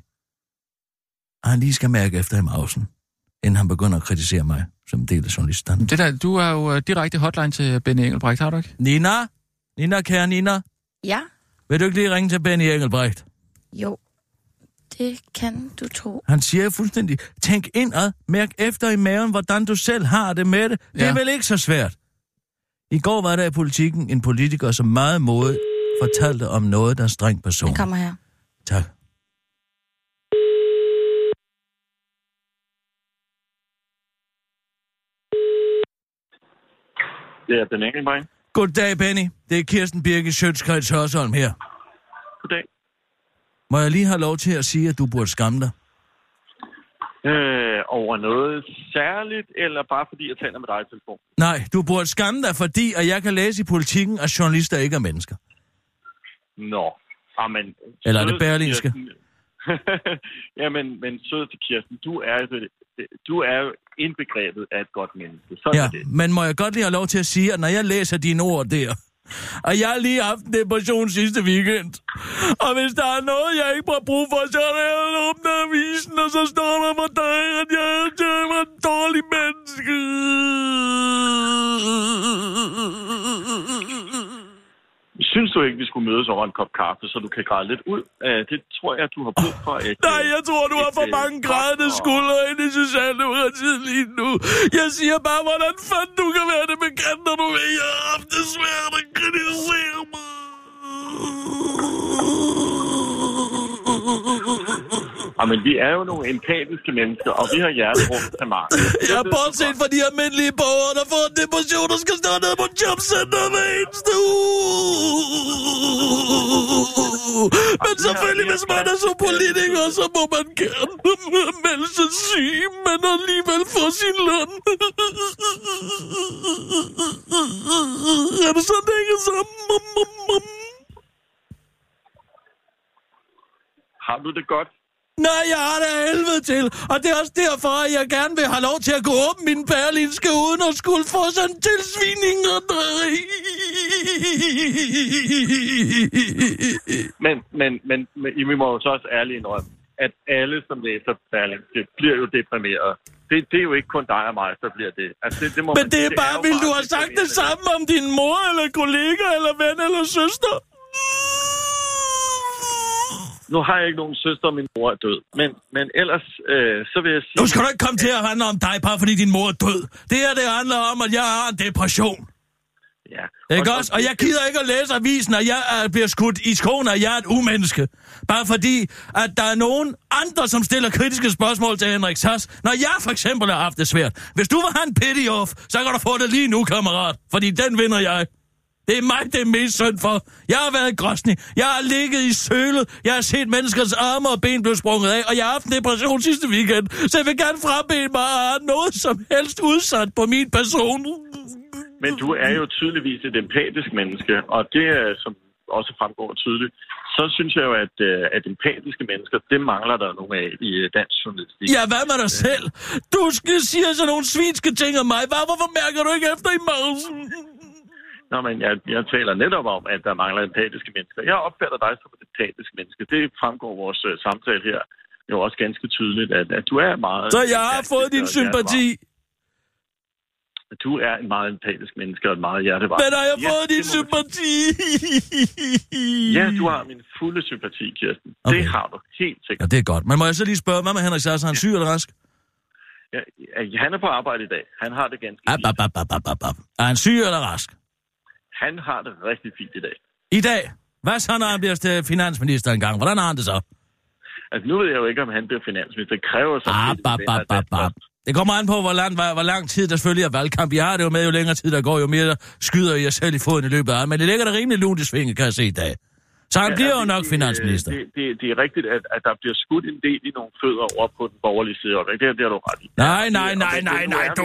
at han lige skal mærke efter i mausen, inden han begynder at kritisere mig som en del af journalisterne. Det der, du er jo øh, direkte hotline til Benny Engelbrecht, har du ikke? Nina? Nina, kære Nina, Ja, vil du ikke lige ringe til Benny Engelbrecht? jo. Det kan du tro. Han siger fuldstændig, tænk indad, mærk efter i maven, hvordan du selv har det med det. Det er Ja. vel ikke så svært. I går var der i politikken en politiker, som meget modigt fortalte om noget, der er strengt person. Den kommer her. Tak. Det er Ben Engelbrecht. Goddag, Benny. Det er Kirsten Birke Sjøtskreds Hørsholm her. Goddag. Må jeg lige have lov til at sige, at du burde skamme dig? Øh, over noget særligt, eller bare fordi jeg taler med dig i telefon? Nej, du burde skamme dig, fordi at jeg kan læse i politikken, at journalister ikke er mennesker. Nå. Amen. Eller er det Berlingske? Jamen, men sød til Kirsten, du er, jo, du er jo indbegrebet af et godt menneske. Sådan Ja, er det. men må jeg godt lige have lov til at sige, at når jeg læser dine ord der, og jeg har lige haft en depression sidste weekend, og hvis der er noget, jeg ikke har brug for, så er det at åbne avisen, og så står der for dig, at jeg er et dårlig menneske. Synes du ikke, vi skulle mødes over en kop kaffe, så du kan græde lidt ud? Øh, det tror jeg, du har brug for. Et, Nej, jeg tror, du har for et, øh, mange grædende og- skuldre ind i Socialdemokratiet lige nu. Jeg siger bare, hvordan fanden du kan være det bekendt, når du ved, jeg har haft det svært at kritisere mig. Jamen, vi er jo nogle empatiske mennesker, og vi har hjerterum til mange. Jeg er bortset fra de almindelige borgere, der får en depression, der skal stå nede på jobcenter hver eneste uge. Men selvfølgelig, hvis man er så politiker, så må man gerne melde sig syg, men alligevel få sin løn. Er det sådan, det hænger sammen? Har du det godt? Nej, jeg har det af helvede til. Og det er også derfor, at jeg gerne vil have lov til at gå åben min berlinske, uden at skulle få sådan tilsvining. Men, men, men, men vi må jo så også ærligt indrømme, at alle, som læser Berlingske, bliver jo deprimeret. Det, det er jo ikke kun dig og mig, der bliver det. Altså, det, det må Men man, det er bare, vil du have sagt det samme om din mor, eller kollega, eller ven, eller søster? Nu har jeg ikke nogen søster, og min mor er død. Men, men ellers, øh, så vil jeg sige... Nu skal du ikke komme til at handle om dig, bare fordi din mor er død. Det her, det handler om, at jeg har en depression. Ja. Ikke også? Og jeg gider ikke at læse avisen, og jeg er, bliver skudt i skoene, at jeg er et umenneske. Bare fordi, at der er nogen andre, som stiller kritiske spørgsmål til Henrik Sass, når jeg for eksempel har haft det svært. Hvis du vil have en pity off, så kan du få det lige nu, kammerat. Fordi den vinder jeg. Det er mig, det er mest synd for. Jeg har været gråsnig. Jeg har ligget i sølet. Jeg har set menneskers arme og ben blive sprunget af, og jeg har haft en depression sidste weekend. Så jeg vil gerne frabede mig at have noget som helst udsat på min person. Men du er jo tydeligvis et empatisk menneske, og det som også fremgår tydeligt, så synes jeg jo, at, øh, at empatiske mennesker, det mangler der nogle af i øh, dansk journalistik. Ja, hvad med dig selv? Du skal sige sådan nogle svinske ting om mig. Hvorfor mærker du ikke efter i mausen? Nå, men jeg, jeg taler netop om, at der mangler empatiske mennesker. Jeg opfatter dig som et empatisk menneske. Det fremgår vores uh, samtale her jo også ganske tydeligt, at, at du er meget... Så jeg har fået din sympati. Du er en meget empatisk menneske og et meget hjertevarmt. Men har jeg Ja, fået din må du sympati? Ja, du har min fulde sympati, Kirsten. Okay. Det har du helt Ja, sikkert. det er godt. Men må jeg så lige spørge, hvad med Henrik Sass? Er han syg eller rask? Ja, ja, han er på arbejde i dag. Han har det ganske ab, ab, ab, ab, ab, ab. Er han syg eller rask? Han har det rigtig fint i dag. I dag? Hvad så, når han bliver finansminister engang? Hvordan har han det så? Altså, nu ved jeg jo ikke, om han bliver finansminister. Det kræver så Ab, ab, ab, ab, ab. Det kommer an på, hvor lang, hvor, hvor lang tid der selvfølgelig er valgkamp. Jeg har det jo med, jo længere tid der går, jo mere skyder jeg selv i foden i løbet af. Men det ligger der rimelig lunt i svinget, kan jeg se i dag. Så han bliver jo nok finansminister. Det, det, det er rigtigt, at, at der bliver skudt en del i nogle fødder over på den borgerlige side. Og det, det har du ret i. Nej, nej, nej, det- nej, nej, er du-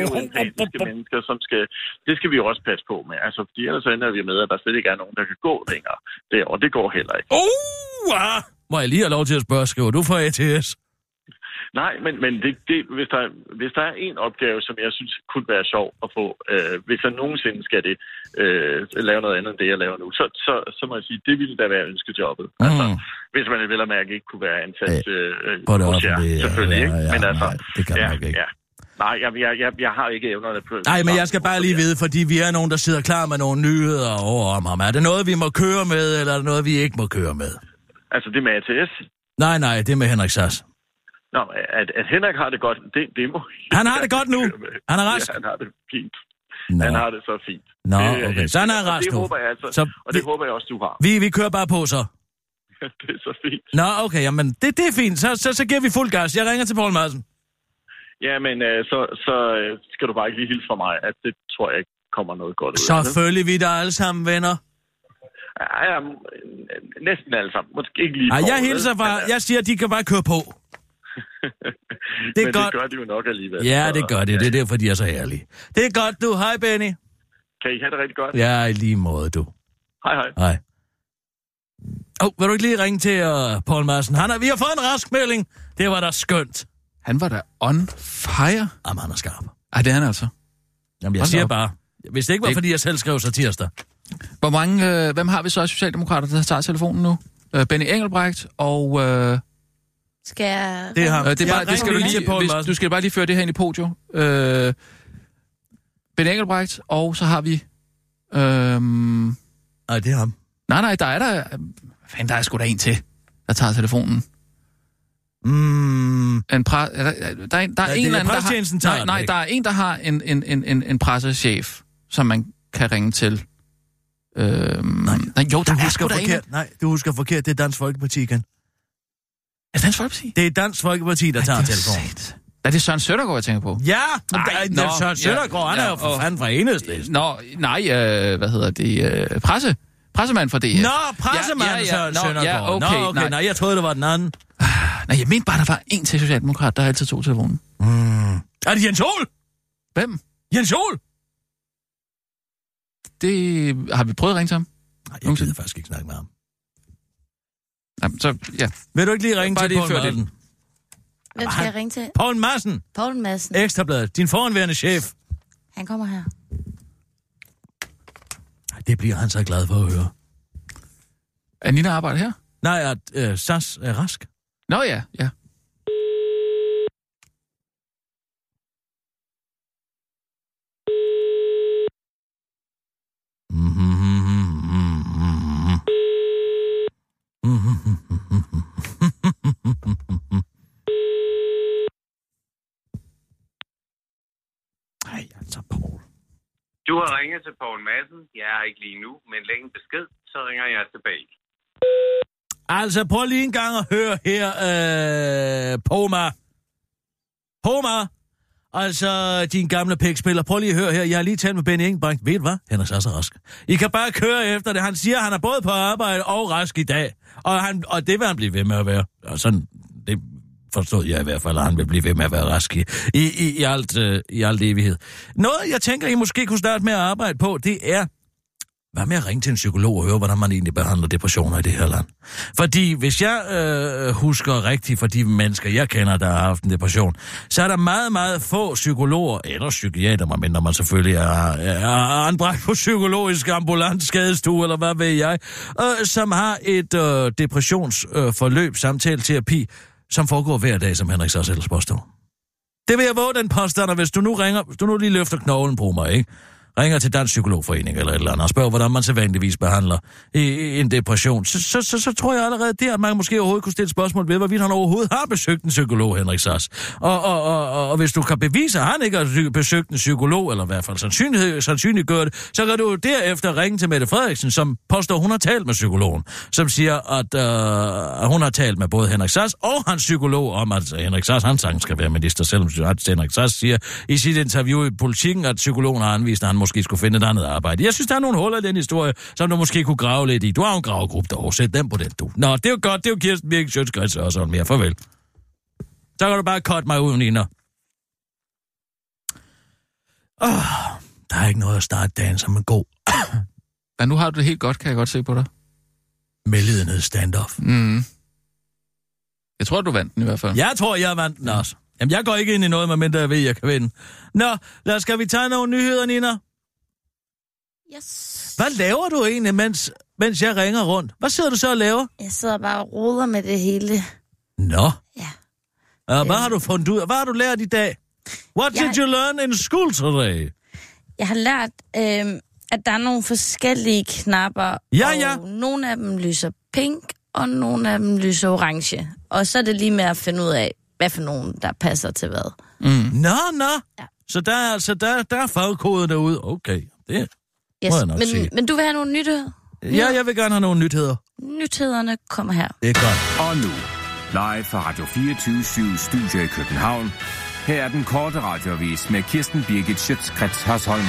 vi jo mennesker, som skal... Det skal vi jo også passe på med. Altså, fordi ellers så ender vi med, at der slet ikke er nogen, der kan gå længere. Det, og det går heller ikke. Uh, ah. Må jeg lige have lov til at spørge, skriver du for ATS? Nej, men, men det, det, hvis, der, hvis der er en opgave, som jeg synes kunne være sjov at få, øh, hvis jeg nogensinde skal det, øh, lave noget andet end det, jeg laver nu, så, så, så må jeg sige, det ville da være ønskejobbet. Mm. Altså, hvis man vel at mærke ikke kunne være ansat øh, det hos jer, offentlige, ja, selvfølgelig. ja, ikke? men altså, nej, det kan man ja, nok ikke. Ja. Nej, jeg, jeg, jeg, jeg har ikke evnerne på... Nej, men jeg skal bare lige vide, fordi vi er nogen, der sidder klar med nogle nyheder over om ham. Er det noget, vi må køre med, eller er det noget, vi ikke må køre med? Altså, det med ATS... Nej, nej, det er med Henrik Sass. Nå, at, at Henrik har det godt, det, det må... Han har det godt nu? Han er rask? Ja, han har det fint. Nå, Han har det så fint. Nå Det- okay. Så han er rask Det nu. håber jeg altså, Så og det vi- håber jeg også, du har. Vi, vi kører bare på så. det er så fint. Nå, okay, jamen det, det er fint. Så, så, så giver vi fuld gas. Jeg ringer til Poul Madsen. Ja, men øh, så, så øh, skal du bare ikke lige hilse fra mig, at det tror jeg ikke kommer noget godt ud af. Selvfølgelig vi er der alle sammen venner. Ja, ja, næsten alle sammen. Måske ikke lige Ej, jeg hilser fra... Øh, Jeg siger, at de kan bare køre på. det er men godt. det gør de jo nok alligevel. Ja, det gør det. Det er derfor, de er så ærlige. Det er godt, du. Hej, Benny. Kan I have det rigtig godt? Ja, i lige måde, du. Hej, hej. Hej. Åh, oh, vil du ikke lige ringe til uh, Paul Madsen? Han er, vi har fået en rask melding. Det var da skønt. Han var da on fire. Jamen, han er skarp. Ej, det er han altså. Jamen, jeg Hold siger op. bare, hvis det ikke var, Det- fordi jeg selv skrev så tirsdag. Hvor mange, øh, hvem har vi så af Socialdemokrater, der tager telefonen nu? Øh, Benny Engelbrecht og... Øh, Skal jeg... Det er ham. øh, det, er Jeg bare, det skal du, lige, Poul hvis, du skal bare lige føre det her ind i podio. Øh, Benny Engelbrecht, og så har vi... Øh, Nej, det er ham. nej, nej, der er der... Fanden, der er sgu da en til, der tager telefonen. Mm, En pre, er der, der, er, en- der er Ja, en det er eller anden, der har... Nej, nej, der er en, der har en, en, en, en, en pressechef, som man kan ringe til. Øh, nej, nej, jo, der du er husker sgu da en. forkert. Nej, du husker forkert. Det er Dansk Folkeparti igen. Er det Dansk Folkeparti? Det er Dansk Folkeparti, der tager det er telefonen. sat. Er det Søren Søndergaard, jeg tænker på? Ja, men Ej, der, er- nå, Søren ja, Søndergaard, han er ja, jo for og- fanden fra enhedslisten. Nå, nej, øh, hvad hedder det? Øh, presse? Pressemand for det. Nå, pressemanden Ja, ja, ja. Søren Nå, Søndergaard. ja, okay, Nå, okay, nej. nej, jeg troede, det var den anden. Nej, jeg mente bare, der var en til Socialdemokrat, der altid tog telefonen. Mm. Er det JensOl? Hvem? JensOl? Det har vi prøvet at ringe til ham. Nej, jeg gider faktisk ikke snakke med ham. Jamen, så, ja. Vil du ikke lige ringe Bare til Poul. Madsen? Hvem skal jeg ringe til? Poul Madsen, Poul Madsen. Ekstrabladet, din foranværende chef. Han kommer her. Det bliver han så glad for at høre. Er Nina arbejder her? Nej, at øh, SAS er rask. Nå ja, ja. Ej, altså, Poul. Du har ringet til Poul Madsen. Jeg er ikke lige nu, men læg en besked, så ringer jeg tilbage. Altså, prøv lige en gang at høre her, øh, Poma. Poma! Altså, din gamle pækspiller. Prøv lige at høre her. Jeg har lige talt med Benny Ingebrigt. Ved du hvad? Han er så så rask. I kan bare køre efter det. Han siger, at han er både på arbejde og rask i dag. Og, han, og det vil han blive ved med at være. Og sådan, det forstod jeg i hvert fald, at han vil blive ved med at være rask i, i, i, i, alt, øh, i alt evighed. Noget, jeg tænker, I måske kunne starte med at arbejde på, det er, hvad med at ringe til en psykolog og høre, hvordan man egentlig behandler depressioner i det her land? Fordi hvis jeg øh, husker rigtigt for de mennesker, jeg kender, der har haft en depression, så er der meget, meget få psykologer, eller psykiater, medmindre man selvfølgelig er, er anbragt på psykologisk ambulant skadestue, eller hvad ved jeg, øh, som har et øh, depressionsforløb, øh, samtale, terapi, som foregår hver dag, som Henrik så selv påstår. Det vil jeg våge den påstand, og hvis du nu ringer, hvis du nu lige løfter knoglen på mig, ikke? Ringer til Dansk Psykologforening eller et eller andet og spørger, hvordan man sædvanligvis behandler i, i en depression, så, så, så, så tror jeg allerede der, at man måske overhovedet kunne stille spørgsmål ved, hvorvidt han overhovedet har besøgt en psykolog, Henrik Sass. Og, og, og, og, og hvis du kan bevise, at han ikke har besøgt en psykolog, eller i hvert fald sandsynlighed, sandsynliggør det, så kan du derefter ringe til Mette Frederiksen, som påstår, hun har talt med psykologen, som siger, at, øh, at hun har talt med både Henrik Sass og hans psykolog om, at Henrik Sass, han sang skal være minister, selvom Henrik Sass siger i sit interview i politikken, at psykologen har anvist, at han måske skulle finde et andet arbejde. Jeg synes, der er nogle huller i den historie, som du måske kunne grave lidt i. Du har en gravegruppe derovre. Sæt dem på den, du. Nå, det er jo godt. Det er jo Kirsten Birk Sjøtskreds og sådan mere. Farvel. Så kan du bare cut mig ud, Nina. Oh, der er ikke noget at starte dagen som en god. ja, nu har du det helt godt, kan jeg godt se på dig. Mellidenhed standoff. Mm. Jeg tror, du vandt den i hvert fald. Jeg tror, jeg vandt den også. Jamen, jeg går ikke ind i noget, medmindre jeg ved, jeg kan vinde. Nå, lad os, skal vi tage nogle nyheder, Nina? Yes. Hvad laver du egentlig, mens, mens jeg ringer rundt? Hvad sidder du så og laver? Jeg sidder bare og roder med det hele. Nå. Ja. Og hvad har du fundet ud af? Hvad har du lært i dag? What Jeg- did you learn in school today? Jeg har lært, øh, at der er nogle forskellige knapper. Ja, og ja. nogle af dem lyser pink, og nogle af dem lyser orange. Og så er det lige med at finde ud af, hvad for nogen, der passer til hvad. Nå, nå. Ja. Så der er altså der, der er fagkode derude. Okay, det Yes. Må jeg nok men, sige. men du vil have nogle nyheder? Ja, jeg vil gerne have nogle nyheder. Nyhederne kommer her. Det er godt. Og nu, live fra Radio 24 Studio i København. Her er den korte radiovis med Kirsten Birgit Schøtzgrads Hasholm.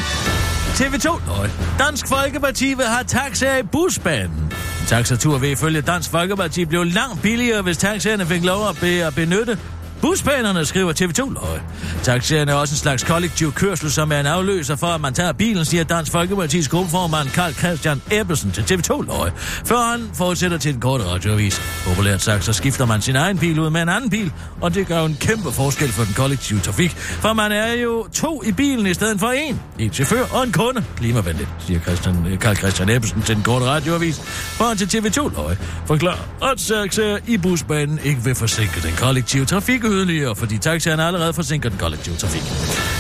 TV2 Nøj. Dansk Folkeparti vil have taxaer i busbanen. En taxatur vil ifølge Dansk Folkeparti blive langt billigere, hvis taxaerne fik lov at, be, at benytte busbanerne, skriver TV2 Løg. Taxierne er også en slags kollektiv kørsel, som er en afløser for, at man tager bilen, siger Dansk Folkepartis gruppeformand Karl Christian Ebbelsen til TV2 Løg. Før han fortsætter til den korte radioavis. Populært sagt, så skifter man sin egen bil ud med en anden bil, og det gør jo en kæmpe forskel for den kollektive trafik, for man er jo to i bilen i stedet for en. En chauffør og en kunde. Klimavenligt, siger Christian, øh, Karl Christian Ebbelsen til den korte radioavis. For han til TV2 Løg forklarer, at taxaer i busbanen ikke vil forsinke den kollektive trafik yderligere, fordi taxaerne allerede forsinker den kollektive trafik.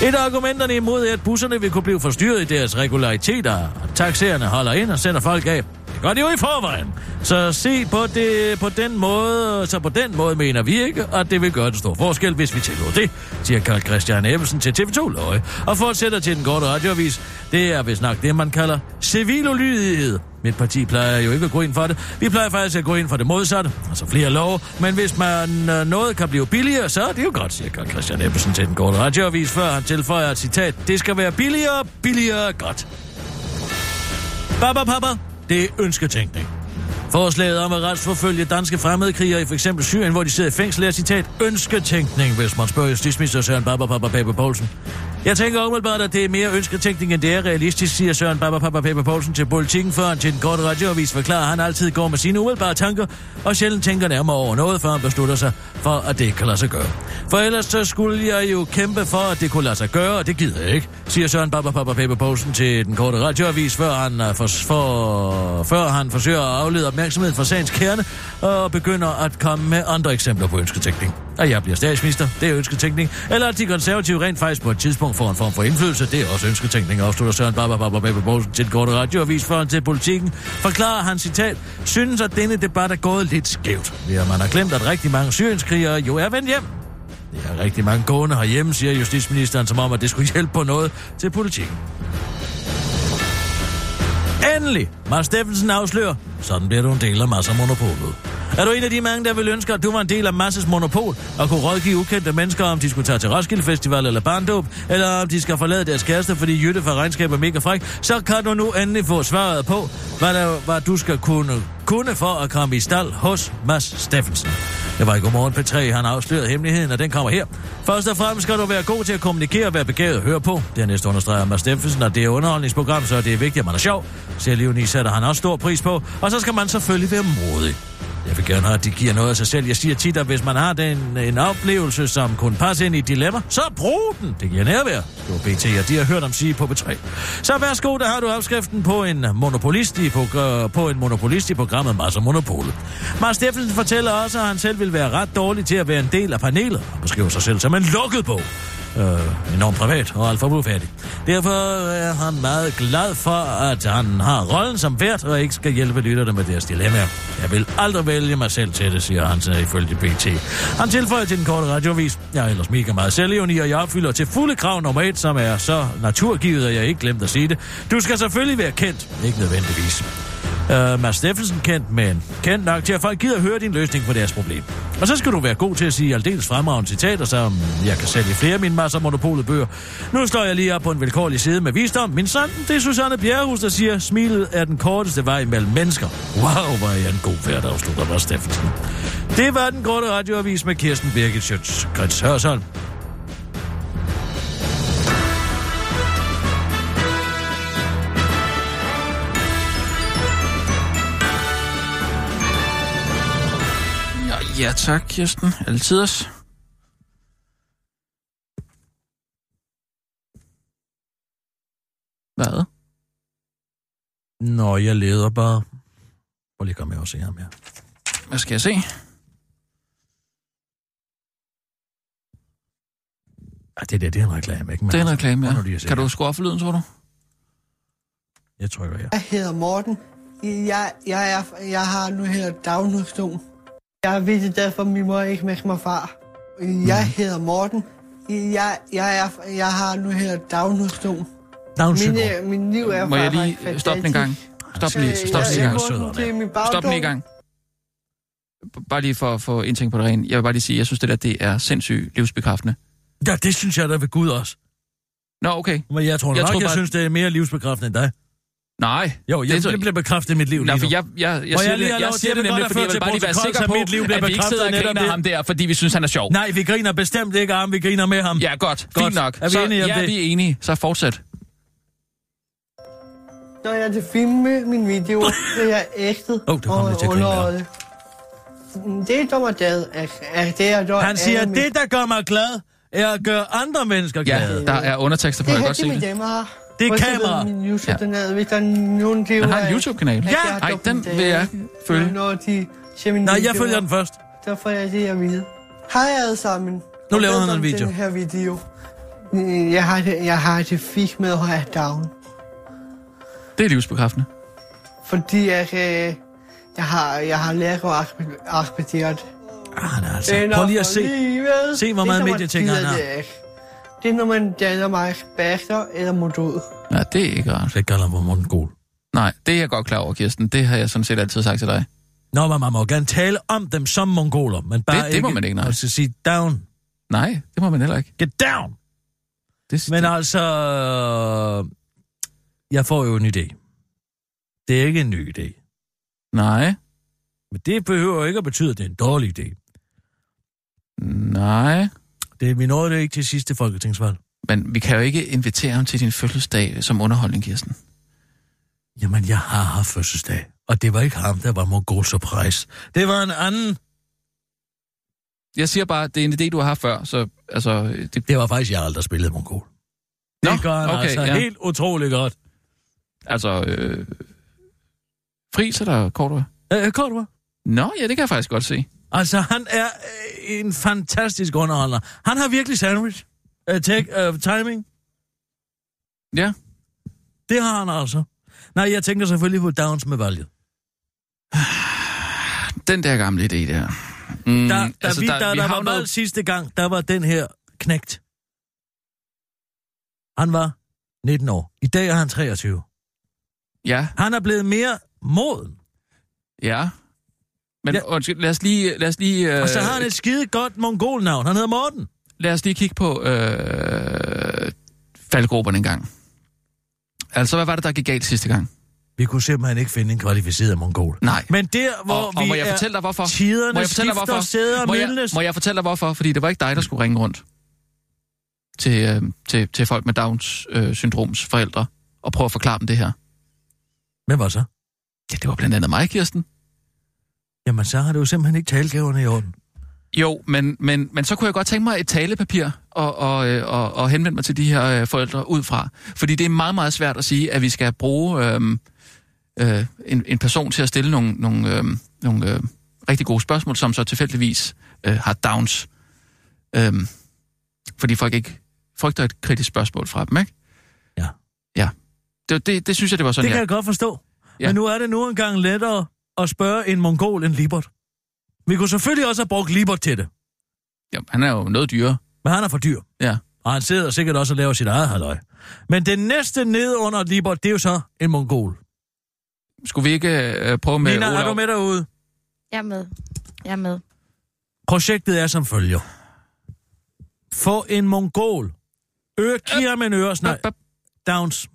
Et af argumenterne imod er, at busserne vil kunne blive forstyrret i deres regulariteter, og taxaerne holder ind og sender folk af. Det gør jo i forvejen. Så se på det på den måde, så på den måde mener vi ikke, at det vil gøre en stor forskel, hvis vi tillod det, siger Karl Christian Ebbesen til TV2 Løje. Og fortsætter til den korte radioavis. Det er vist nok det, man kalder civil ulydighed. Mit parti plejer jo ikke at gå ind for det. Vi plejer faktisk at gå ind for det modsatte, altså flere lov. Men hvis man øh, noget kan blive billigere, så er det jo godt, siger Karl Christian Ebbesen til den korte radioavis, før han tilføjer et citat. Det skal være billigere, billigere, godt. Baba, baba, det er ønsketænkning. Forslaget om at retsforfølge danske fremmedkrigere i f.eks. Syrien, hvor de sidder i fængsel, er citat ønsketænkning, hvis man spørger justitsminister Søren Barbara Pape Poulsen. Jeg tænker umiddelbart, at det er mere ønsketænkning, end det er realistisk, siger Søren Baba Papa Pepper Poulsen til politikken, før han til den korte radioavis forklarer, at han altid går med sine umiddelbare tanker, og sjældent tænker nærmere over noget, før han beslutter sig for, at det ikke kan lade sig gøre. For ellers så skulle jeg jo kæmpe for, at det kunne lade sig gøre, og det gider jeg ikke, siger Søren Baba Papa Pepper Poulsen til den korte radioavis, før han, øh, for, for, før han forsøger at aflede opmærksomheden fra sagens kerne, og begynder at komme med andre eksempler på ønsketænkning. At jeg bliver statsminister, det er ønsketænkning. Eller at de konservative rent faktisk på et tidspunkt får en form for indflydelse, det er også ønsketænkning, afslutter Søren Baba Poulsen til den korte radioavis for til politikken. Forklarer han citat, synes at denne debat er gået lidt skævt, ved at man har glemt, at rigtig mange syrienskrigere jo er vendt hjem. Det er rigtig mange gående herhjemme, siger justitsministeren, som om, at det skulle hjælpe på noget til politikken. Endelig! Mads Steffensen afslører. Sådan bliver du en del af masser monopolet. Er du en af de mange, der vil ønske, at du var en del af Masses monopol og kunne rådgive ukendte mennesker, om de skulle tage til Roskilde Festival eller barndåb, eller om de skal forlade deres kæreste, fordi Jytte fra regnskab er mega fræk, så kan du nu endelig få svaret på, hvad, der, hvad du skal kunne, kunne for at komme i stald hos Mads Steffensen. Det var i Godmorgen P3, han afslørede hemmeligheden, og den kommer her. Først og fremmest skal du være god til at kommunikere og være begavet at høre på. Dernæst understreger Mads Steffensen, at det er underholdningsprogram, så det er vigtigt, at man er sjov. Selvivni sætter han også stor pris på. Og så skal man selvfølgelig være modig. Jeg vil gerne have, at de giver noget af sig selv. Jeg siger tit, at hvis man har den, en oplevelse, som kunne passe ind i et dilemma, så brug den. Det giver nærvær. Det var BT, og de har hørt om sige på B3. Så værsgo, der har du opskriften på en monopolist i, på, på en monopolist i programmet Mars Monopolet. Mads Steffensen fortæller også, at han selv vil være ret dårlig til at være en del af panelet. og beskriver sig selv som en lukket bog øh, enormt privat og alt for ufærdig. Derfor er han meget glad for, at han har rollen som vært og ikke skal hjælpe lytterne med deres dilemmaer. Jeg vil aldrig vælge mig selv til det, siger han ifølge BT. Han tilføjer til den korte radiovis. Jeg er ellers mega meget selvevnig, og jeg opfylder til fulde krav nummer et, som er så naturgivet, at jeg ikke glemte at sige det. Du skal selvfølgelig være kendt, ikke nødvendigvis. Uh, Mads Steffensen kendt, men kendt nok til, at folk gider høre din løsning på deres problem. Og så skal du være god til at sige aldeles fremragende citater, som jeg kan sælge flere af mine masser monopolet bøger. Nu står jeg lige op på en velkårlig side med visdom. Min søn, det er Susanne Bjerrehus, der siger, smilet er den korteste vej mellem mennesker. Wow, hvor er jeg en god færd, afslutter Mads Steffensen. Det var den korte radioavis med Kirsten Birgit Schøtz. Grits Hørsholm. Ja tak, Kirsten. Altid os. Hvad? Nå, jeg leder bare. Prøv lige at komme med og se ham her. Hvad skal jeg se? Ja, det der, det er en reklame, ikke? Men Det er en reklame, ja. Kan du her. skrue op for lyden, tror du? Jeg trykker her. Jeg hedder Morten. Jeg, jeg, er, jeg har nu her Down-syndrom. Jeg ved det derfor, min mor ikke med mig far. Jeg Mhm. hedder Morten. Jeg, jeg, er, jeg har nu her Down-syndrom. Down Min, øh, min liv er Må jeg faktisk lige stoppe den en gang? Stop den lige, stop jeg- den lige en jeg gang. Stop den lige gang. Bare lige for at få en ting på det rene. Jeg vil bare lige sige, jeg synes, det der det er sindssygt livsbekræftende. Ja, det synes jeg da ved Gud også. Nå, okay. Men jeg tror Jeg jeg nok, tror jeg bare- synes, det er mere livsbekræftende end dig. Nej. Jo, jeg, Det det bliver bekræftet i mit liv Nej, lige for nu. jeg, jeg, jeg, jeg, siger, jeg det, jeg til siger at det det nemlig, fordi at jeg vil bare lige være sikker så på, mit liv at vi ikke sidder og bekræftet griner netop ham der, fordi vi synes, han er sjov. Nej, vi griner bestemt ikke af ham, vi griner med ham. Ja, godt. Godt. Fint nok. Er vi så, enige om ja, det? vi er enige. Så fortsæt. Når jeg til filme min video, bliver jeg ægtet lidt til at grine, underholdet. Det, der mig glad, er, er det, jeg dog Han siger, det der gør mig glad, er at gøre andre mennesker Ja, glade. der er undertekster på, Det jeg er kan godt se det. damer har. Det er kamera. Min YouTube, Ja. er, hvis der er nogen, der Den har en YouTube-kanal. at Ja. jeg Ej, den vil jeg følge. Når de ser min Nej, jeg følger den først. Så får jeg det at vide. Hej alle sammen. Nu Og laver han en video. Den her video. Jeg har det, jeg har det fik med at have down. Det er livsbekræftende. Fordi jeg, øh, jeg har, jeg har lært at acceptere det. Ah, han er altså. Prøv lige at se. Se, hvor meget medieting han har. Det er, når man danner mig bagter eller mod død. Nej, det er ikke rart. Det kalder for mongol. Nej, det er jeg godt klar over, Kirsten. Det har jeg sådan set altid sagt til dig. Nå, men man må gerne tale om dem som mongoler, men bare Det- det må man ikke, nej. Og så sige down. Nej, det må man heller ikke. Get down! Det, Men altså, jeg får jo en idé. Det er ikke en ny idé. Nej, Men det behøver ikke at betyde, at det er en dårlig idé. nej. Det, vi nåede det ikke til sidste folketingsvalg. Men vi kan jo ikke invitere ham til din fødselsdag som underholdning, Kirsten. Jamen, jeg har haft fødselsdag. Og det var ikke ham, der var mongol surprise. Det var en anden. Jeg siger bare, det er en idé, du har haft før, så altså... Det, Det var faktisk jeg, der spillede mongol. Det Nå, gør han okay, altså ja. helt utroligt godt. altså, øh, fris eller kort? Øh, kort, hva'? Nå, ja, det kan jeg faktisk godt se. Altså, han er øh, en fantastisk underholder. Han har virkelig sandwich. Uh, take, uh, timing. Ja. Det har han altså. Nej, jeg tænker selvfølgelig på Downs med valget. Den der gamle idé der. Mm, Da, da altså, vi, der, der, vi der var noget- sidste gang, der var den her knægt. Han var 19 år. I dag er han 23. Ja, Han er blevet mere moden. ja. Men Ja. undskyld, lad os lige... Lad os lige, øh, Og så har han et skide godt mongolnavn. Han hedder Morten. lad os lige kigge på øh, faldgrupperne en gang. Altså, hvad var det, der gik galt sidste gang? Vi kunne simpelthen ikke finde en kvalificeret mongol. Nej. Men der, hvor og, og vi må jeg fortælle dig, hvorfor? Tiderne Må jeg fortælle dig, skifter, hvorfor? sæder Må jeg, må jeg fortælle dig, hvorfor? Fordi det var ikke dig, der skulle ringe rundt til, øh, til, til folk med Downs øh, syndroms forældre og prøve at forklare dem det her. Hvem var så? Ja, det var blandt andet mig, Kirsten. Jamen, så har du jo simpelthen ikke talegaverne i orden. Jo, men, men, men så kunne jeg godt tænke mig et talepapir og, og, øh, og, og henvende mig til de her øh, forældre ud fra. Fordi det er meget, meget svært at sige, at vi skal bruge øh, øh, en, en person til at stille nogle, nogle, øh, nogle øh, rigtig gode spørgsmål, som så tilfældigvis øh, har downs. Øh, fordi folk ikke frygter et kritisk spørgsmål fra dem, ikke? Ja. Ja. Det, det, det synes jeg, det var sådan, Det kan ja. jeg godt forstå. Ja. Men nu er det nu engang lettere at spørge en mongol end Libert. Vi kunne selvfølgelig også have brugt Libert til det, ja. Han er jo noget dyrere. men han er for dyr. Ja. Og han sidder sikkert også og laver sit eget halvøj. Men det næste ned under Libert, det er jo så en mongol. Skulle vi ikke øh, prøve med Nina, er Olav? du med derude? Jeg er med. Jeg er med. Projektet er som følger. Få en mongol. Øre, giver ham en øresnegl. Bop, bop. Downs.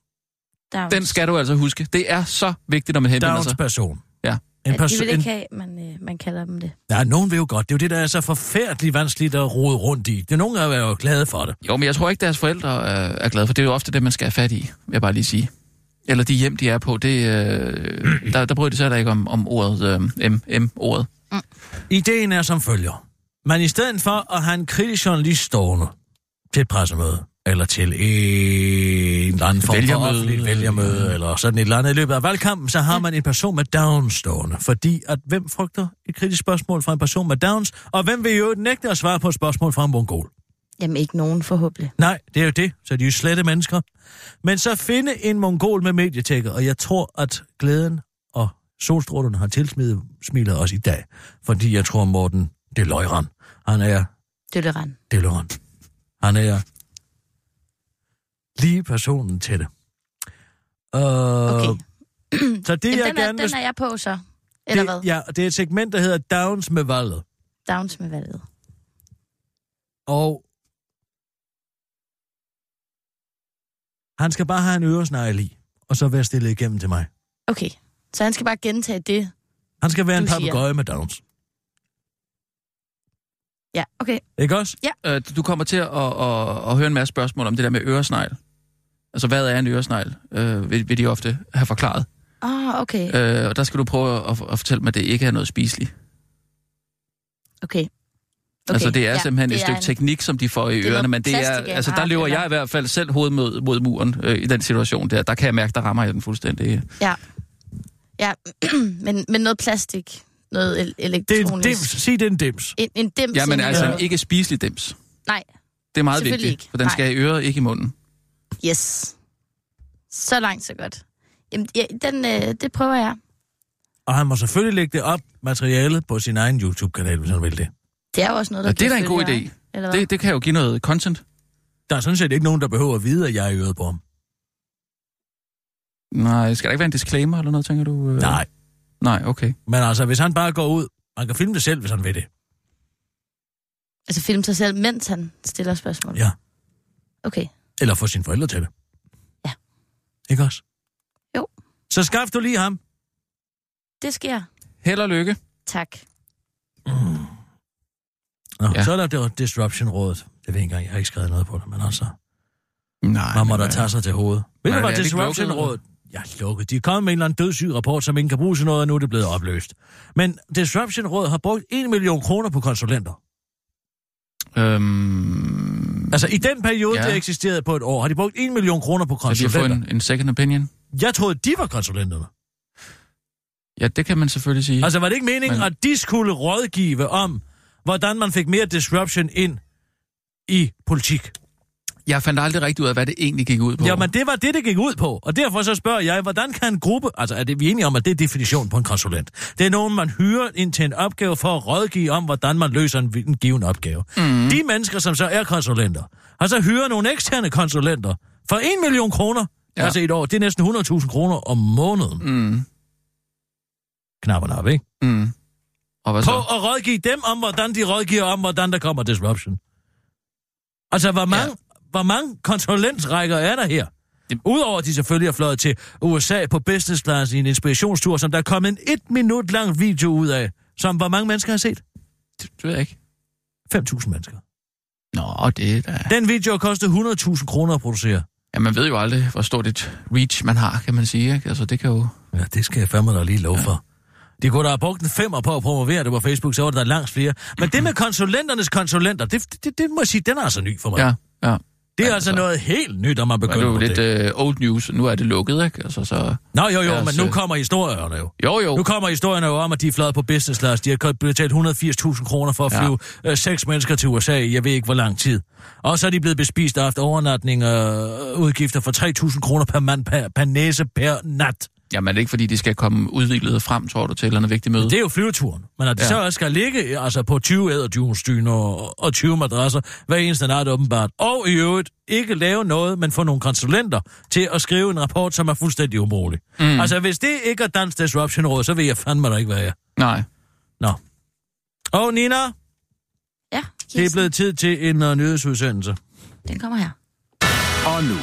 Downs. Den skal du altså huske. Det er så vigtigt, når man henvender Downs sig. person. En Ja, de vil ikke have, man, øh, man kalder dem det. ja, nogen vil jo godt. Det er jo det, der er så forfærdeligt vanskeligt at rode rundt i. Det er nogen, der er jo glade for det. Jo, men jeg tror ikke, deres forældre er, er glade for. Det er jo ofte det, man skal have fat i, vil jeg bare lige sige. Eller de hjem, de er på, det, øh, der, der bryder de sig ikke om, om ordet, øh, M-ordet. Ideen er som følger. Men i stedet for at have en kritisk journalist stående til et pressemøde, eller til en eller anden form for Vælgermøde. offentligt vælgermøde, eller sådan et eller andet i løbet af valgkampen, så har man en person med Downs stående. Fordi at hvem frygter et kritisk spørgsmål fra en person med Downs, og hvem vil jo nægte at svare på et spørgsmål fra en mongol? Jamen ikke nogen forhåbentlig. Nej, det er jo det, så de er jo slette mennesker. Men så finde en mongol med medietækker, og jeg tror, at glæden og solstrålerne har tilsmilet os i dag. Fordi jeg tror, Morten Deløjran, han er Dølleran. Deløjran. Han er lige personen til det. Uh, Okay. Så det, Jamen, jeg den, er, gerne vil... den er jeg på så. Eller hvad? Det, ja, det er et segment, der hedder Downs med valget. Downs med valget. Og han skal bare have en øresnegl i, og så være stillet igennem til mig. Okay. Så han skal bare gentage det. Han skal være en papegøje med Downs. Ja, okay. Ikke også? Øh, du kommer til at, at, at, høre en masse spørgsmål om det der med øresnegl. Altså, hvad er en øresnegl? Øh, vil, vil de ofte have forklaret. Oh, okay. Øh, og der skal du prøve at, at fortælle mig, at det ikke er noget spiseligt. Okay. Okay. Altså, det er ja, simpelthen det et stykke en- teknik, som de får i Det er ørerne, men det er, altså, der art, løber eller? jeg i hvert fald selv hoved mod, mod muren øh, i den situation der. Der kan jeg mærke, der rammer jeg den fuldstændig. Ja. Ja, men, men noget plastik. Noget el- Det er en elektronisk. dims. Sig, det er en dims. En, en dims. Ja, men ind i altså en ikke spiselig dims. Nej, Det er meget vigtigt, ikke. for den Nej. skal i øret, ikke i munden. yes. Så langt, så godt. Jamen, ja, den, øh, det prøver jeg. Og han må selvfølgelig lægge det op, materialet, på sin egen YouTube-kanal, hvis han vil det. Det er jo også noget, der Ja, det er da en god idé. Det, det kan jo give noget content. Der er sådan set ikke nogen, der behøver at vide, at jeg er i øret på ham. Nej, skal der ikke være en disclaimer eller noget, tænker du? øh? Nej. Nej, okay. Men altså, hvis han bare går ud, man kan filme det selv, hvis han vil det. Altså filme sig selv, mens han stiller spørgsmål. Ja. Okay. Eller få sine forældre til det. Ja. Ikke også? Jo. Så skaff du lige ham. Det sker. Held og lykke. Tak. Nå, Ja. så er der det Disruption-rådet. Det ved jeg ikke engang, jeg har ikke skrevet noget på det, men altså, Nej, man må da tage sig til hovedet. Ved du, hvad er det ikke lukket? Ja. De er kommet med en eller anden dødssyg rapport, som ingen kan bruge til noget, og nu er det blevet opløst. Men Disruption-rådet har brugt 1 million kroner på konsulenter. Øhm, Altså, i den periode, Ja. ja. det eksisterede på et år, har de brugt 1 million kroner på så vi har fået konsulenter. en, en second opinion. Jeg troede, de var konsulenterne. Ja, det kan man selvfølgelig sige. Altså, var det ikke meningen, Men- Men... at de skulle rådgive om, hvordan man fik mere disruption ind i politik? Jeg fandt aldrig rigtig ud af, hvad det egentlig gik ud på. Jamen, det var det, det gik ud på. Og derfor så spørger jeg, hvordan kan en gruppe... Altså, er det, vi er enige om, at det er definition på en konsulent? Det er nogen, man hyrer ind til en opgave for at rådgive om, hvordan man løser en, en given opgave. Mm. De mennesker, som så er konsulenter, har så hyret nogle eksterne konsulenter for 1 million kroner, Ja. altså et år. Det er næsten 100.000 kroner om måneden. Mm. Knapperne op, ikke? mm. Og hvad På så? at rådgive dem om, hvordan de rådgiver om, hvordan der kommer disruption. Altså, hvor mange, ja. Hvor mange konsulentrækker er der her? Det- Udover at de selvfølgelig er fløjet til USA på business class i en inspirationstur, som der er kommet en et minut lang video ud af, som hvor mange mennesker har set? Det, det ved jeg ikke. 5.000 mennesker. Nå, det er da... Den video har kostet 100.000 kroner at producere. Ja, man ved jo aldrig, hvor stort et reach man har, kan man sige. Ikke? Altså, det kan jo... Ja, det skal jeg fandme da lige love for. De kunne da have brugt en femmer på at promovere det på Facebook, så var der langt flere. Men det med konsulenternes konsulenter, det, det, det må jeg sige, den er altså ny for mig. Ja, ja. Det er ja, altså så- noget helt nyt, om man Det er begynder jo lidt det. øh, old news. Nu er det lukket, ikke? Altså, så... Nå jo jo, os, men nu øh, kommer historierne jo. Jo, jo. Nu kommer historierne jo om, at de er fløjet på business class. De har betalt 180.000 kroner for at Ja. flyve øh, seks mennesker til USA i jeg ved ikke hvor lang tid. Og så er de blevet bespist efter overnatning og øh, udgifter for 3.000 kroner per mand per, per næse per nat. Jamen, er det ikke, fordi de skal komme udviklet frem, tror du, til et eller andet vigtigt møde? Det er jo flyveturen. Men at de Ja. så også skal ligge altså på 20 æderdynsdyner og, og 20 madrasser hver eneste nat åbenbart. Og i øvrigt ikke lave noget, men få nogle konsulenter til at skrive en rapport, som er fuldstændig umulig. Mm. Altså, hvis det ikke er Dansk Disruption Råd, så ved jeg fandme da ikke, hvad jeg er. Nej. Nå. Og Nina, Ja, det er blevet tid til en uh, nyhedsudsendelse. den kommer her. Og nu,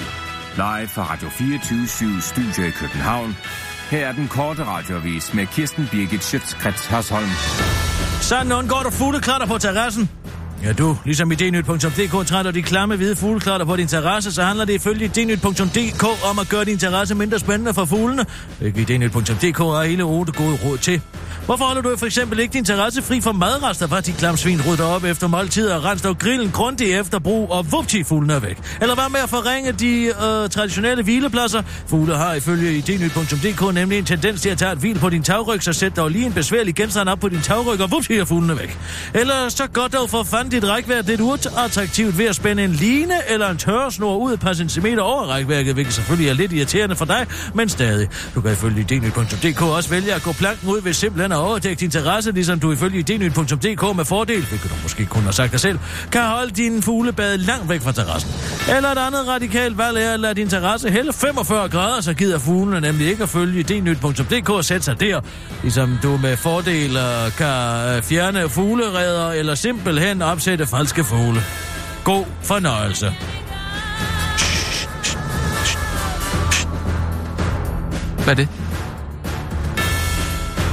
live fra Radio 24 Studio i København. Her er den korte radiovis med Kirsten Birgit Schøtzgrads Hasholm. Sådan undgår du fugleklatter på terrassen. Ja, du, ligesom i dnyt.dk træder de klamme hvide fugleklatter på din terrasse, så handler det ifølge dnyt.dk om at gøre din terrasse mindre spændende for fuglene. Ikke i dnyt.dk er hele otte gode råd til. Hvorfor holder du for eksempel ikke din terrasse fri for madrester, hvor de klamsvin rydder op efter måltider og grillen grundigt efter brug, og vupti, fuglene er væk? Eller hvad med at forringe de øh, traditionelle hvilepladser? Fugle har ifølge i dnyt.dk nemlig en tendens til at tage et hvil på din tagryg, så sæt dog lige en besværlig genstand op på din tagryg, og vupti er fuglene væk. Eller så godt dog for fanden dit rækværk lidt uattraktivt ved at spænde en line eller en tørresnor ud et par centimeter over rækværket, hvilket selvfølgelig er lidt irriterende for dig, men stadig. Du kan ifølge dnyt.dk også vælge at gå planken ud ved simpelthen at overdække din terrasse, ligesom du ifølge dnyt.dk med fordel, hvilket du måske kun har sagt dig selv, kan holde din fuglebad langt væk fra terrassen. Eller et andet radikalt valg er at lade din terrasse hælde 45 grader, så gider fuglene nemlig ikke at følge dnyt.dk og sætte sig der, ligesom du med fordel øh, kan øh, fjerne fuglereder eller simpelthen opsætte falske fugle. God fornøjelse. Hvad er det?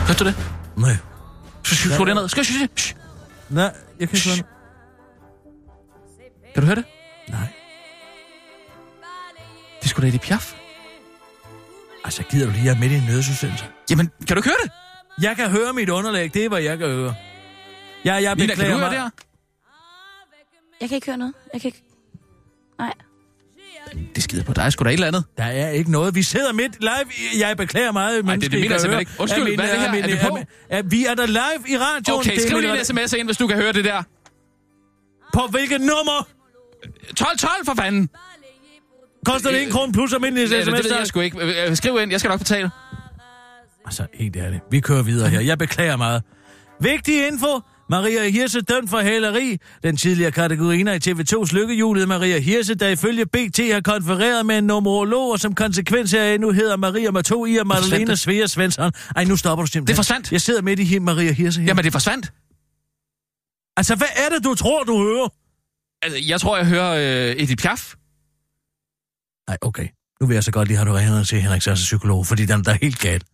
Hørte du det? Nej. Skru det ned. Skal jeg Nej, jeg kan ikke høre Kan du høre det? Nej. Det er sgu da Edith Piaf. Altså, gider du lige, er midt i en nødsudsendelse? Jamen, kan du ikke høre det? Jeg kan høre mit underlæg, det er, hvad jeg kan høre. Ja, jeg Nina, kan beklager du høre mig. det her? Jeg kan ikke høre noget. Jeg kan ikke... Nej. Det skider på dig. Sgu da et eller andet. Der er ikke noget. Vi sidder midt live. Jeg beklager meget. Ej, det- det mener jeg simpelthen ikke. Undskyld, hvad er det her? Er vi på? Er, vi er der live i radioen. Okay, Det er skriv lige en sms ind, hvis du kan høre det der. På hvilket nummer? 12-12 for fanden. Koster det en krone plus almindelig Ja, sms? det ved jeg sgu ikke. Øh, Skriv ind, jeg skal nok betale. Altså, helt ærligt. Vi kører videre her. Jeg beklager meget. Vigtig info. Maria Hirse dømt for hæleri. Den tidligere kategoriner i TV2's lykkehjulet Maria Hirse, der ifølge BT har konfereret med en numerolog, og som konsekvens heraf nu hedder Maria Matoi og Madalena Svea Svensson. Ej, nu stopper du simpelthen. Det forsvandt. Jeg sidder midt i hende, Maria Hirse her. Jamen, det forsvandt. Altså, hvad er det, du tror, du hører? Altså, jeg tror, jeg hører øh, Edith Piaf. Nej, okay. Nu vil jeg så godt lige have, du ringer til Henrik Sasse psykolog, fordi den der er helt galt.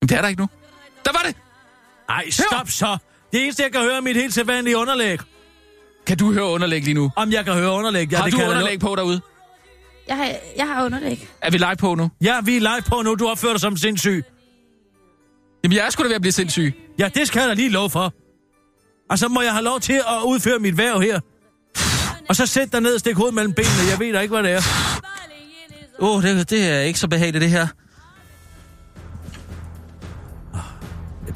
Men det er der ikke nu. Der var det! Ej, stop så. Det eneste, jeg kan høre, er mit helt sædvanlige underlæg. Kan du høre underlæg lige nu? Om jeg kan høre underlæg. Ja, Har det du kan underlæg på derude? Jeg har, jeg har underlæg. Er vi live på nu? Ja, vi er live på nu. Du opfører dig som sindssyg. Jamen, jeg er sgu da ved at blive sindssyg. Ja, det skal jeg da lige lov for. Og så må jeg have lov til at udføre mit værv her. Og så sæt dig ned og stik hovedet mellem benene. Jeg ved da ikke, hvad det er. Åh, oh, det, det er ikke så behageligt, det her.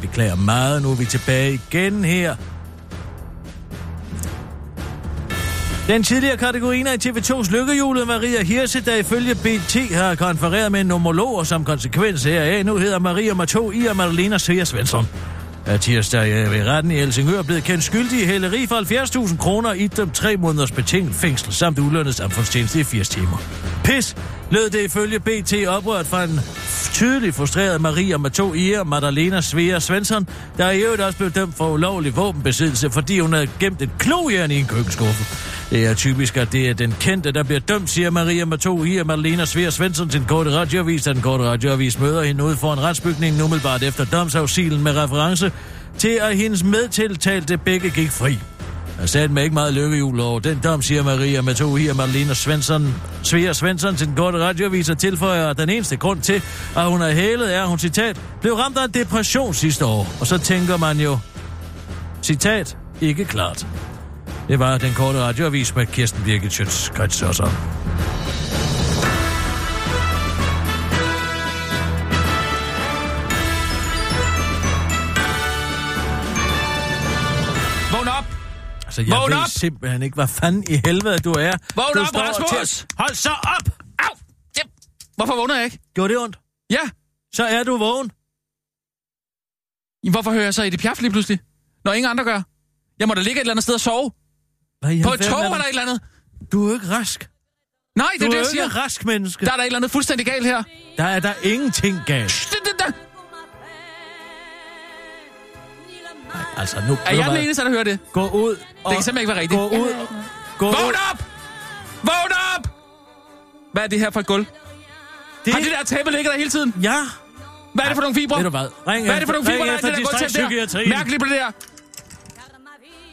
Beklager meget. Nu er vi tilbage igen her. Den tidligere kategoriner i TV2's lykkehjulet, Maria Hirse, der ifølge BT har konfereret med en nomolog, og som konsekvens heraf nu hedder Maria Mato I og Madalena Svea Svensson. Er tirsdag øh, ved retten i Helsingør blevet kendt skyldig i hæleri for 70.000 kroner i dem tre måneders betinget fængsel samt ulønnet samfundstjeneste i 80 timer. Pis, lød det ifølge BT oprørt fra en tydeligt frustreret Maria med to og Madalena Svea Svensson, der i øvrigt også blev dømt for ulovlig våbenbesiddelse, fordi hun havde gemt et klojern i en køkkenskuffe. Det er typisk, at det er den kendte, der bliver dømt, siger Maria Matoi og Malena Svea Svensson til den korte radioavis, da den korte radioavis møder hende ude foran retsbygningen umiddelbart efter domsafsilen med reference til, at hendes medtiltalte begge gik fri. Jeg sagde med ikke meget lykkehjul over den dom, siger Maria Mato i, her Malena Svensson. Svea Svensson til den korte radioavis og tilføjer, at den eneste grund til, at hun er hælet, er, hun citat, blev ramt af en depression sidste år. Og så tænker man jo, citat, ikke klart. Det var den korte radioavis med Kirsten Birgit Schøtz, og så. Vågn op! Altså, jeg Vågn ved op! simpelthen ikke, hvad fanden i helvede du er. Vågn du op, Rasmus! til- Hold så op! Au! Ja. Hvorfor vågner jeg ikke? Gjorde det ondt? Ja. Så er du vågen. Jamen, Hvorfor hører jeg så i det pjaf lige pludselig? Når ingen andre gør. Jeg må da ligge et eller andet sted og sove. Hvad På et tog er eller du? et eller andet. Du er jo ikke rask. Nej, det Du er er det, jeg siger. ikke rask menneske. Der er der et eller andet fuldstændig galt her. Der er der ingenting galt. Shh, det, det, der. Altså, nu... Er jeg den eneste, der hører det? Gå ud og... Det kan simpelthen ikke være rigtigt. Gå ud. Gå Vågn ud. op! Vågn op! Hvad er det her for et gulv? Det... Har det der tæppe ligget der hele tiden? Ja. Hvad er det for nogle fibre? Ved du hvad? Ring Hvad er det for nogle fibre, der er det der gulvtæppe der? Mærkeligt på det der.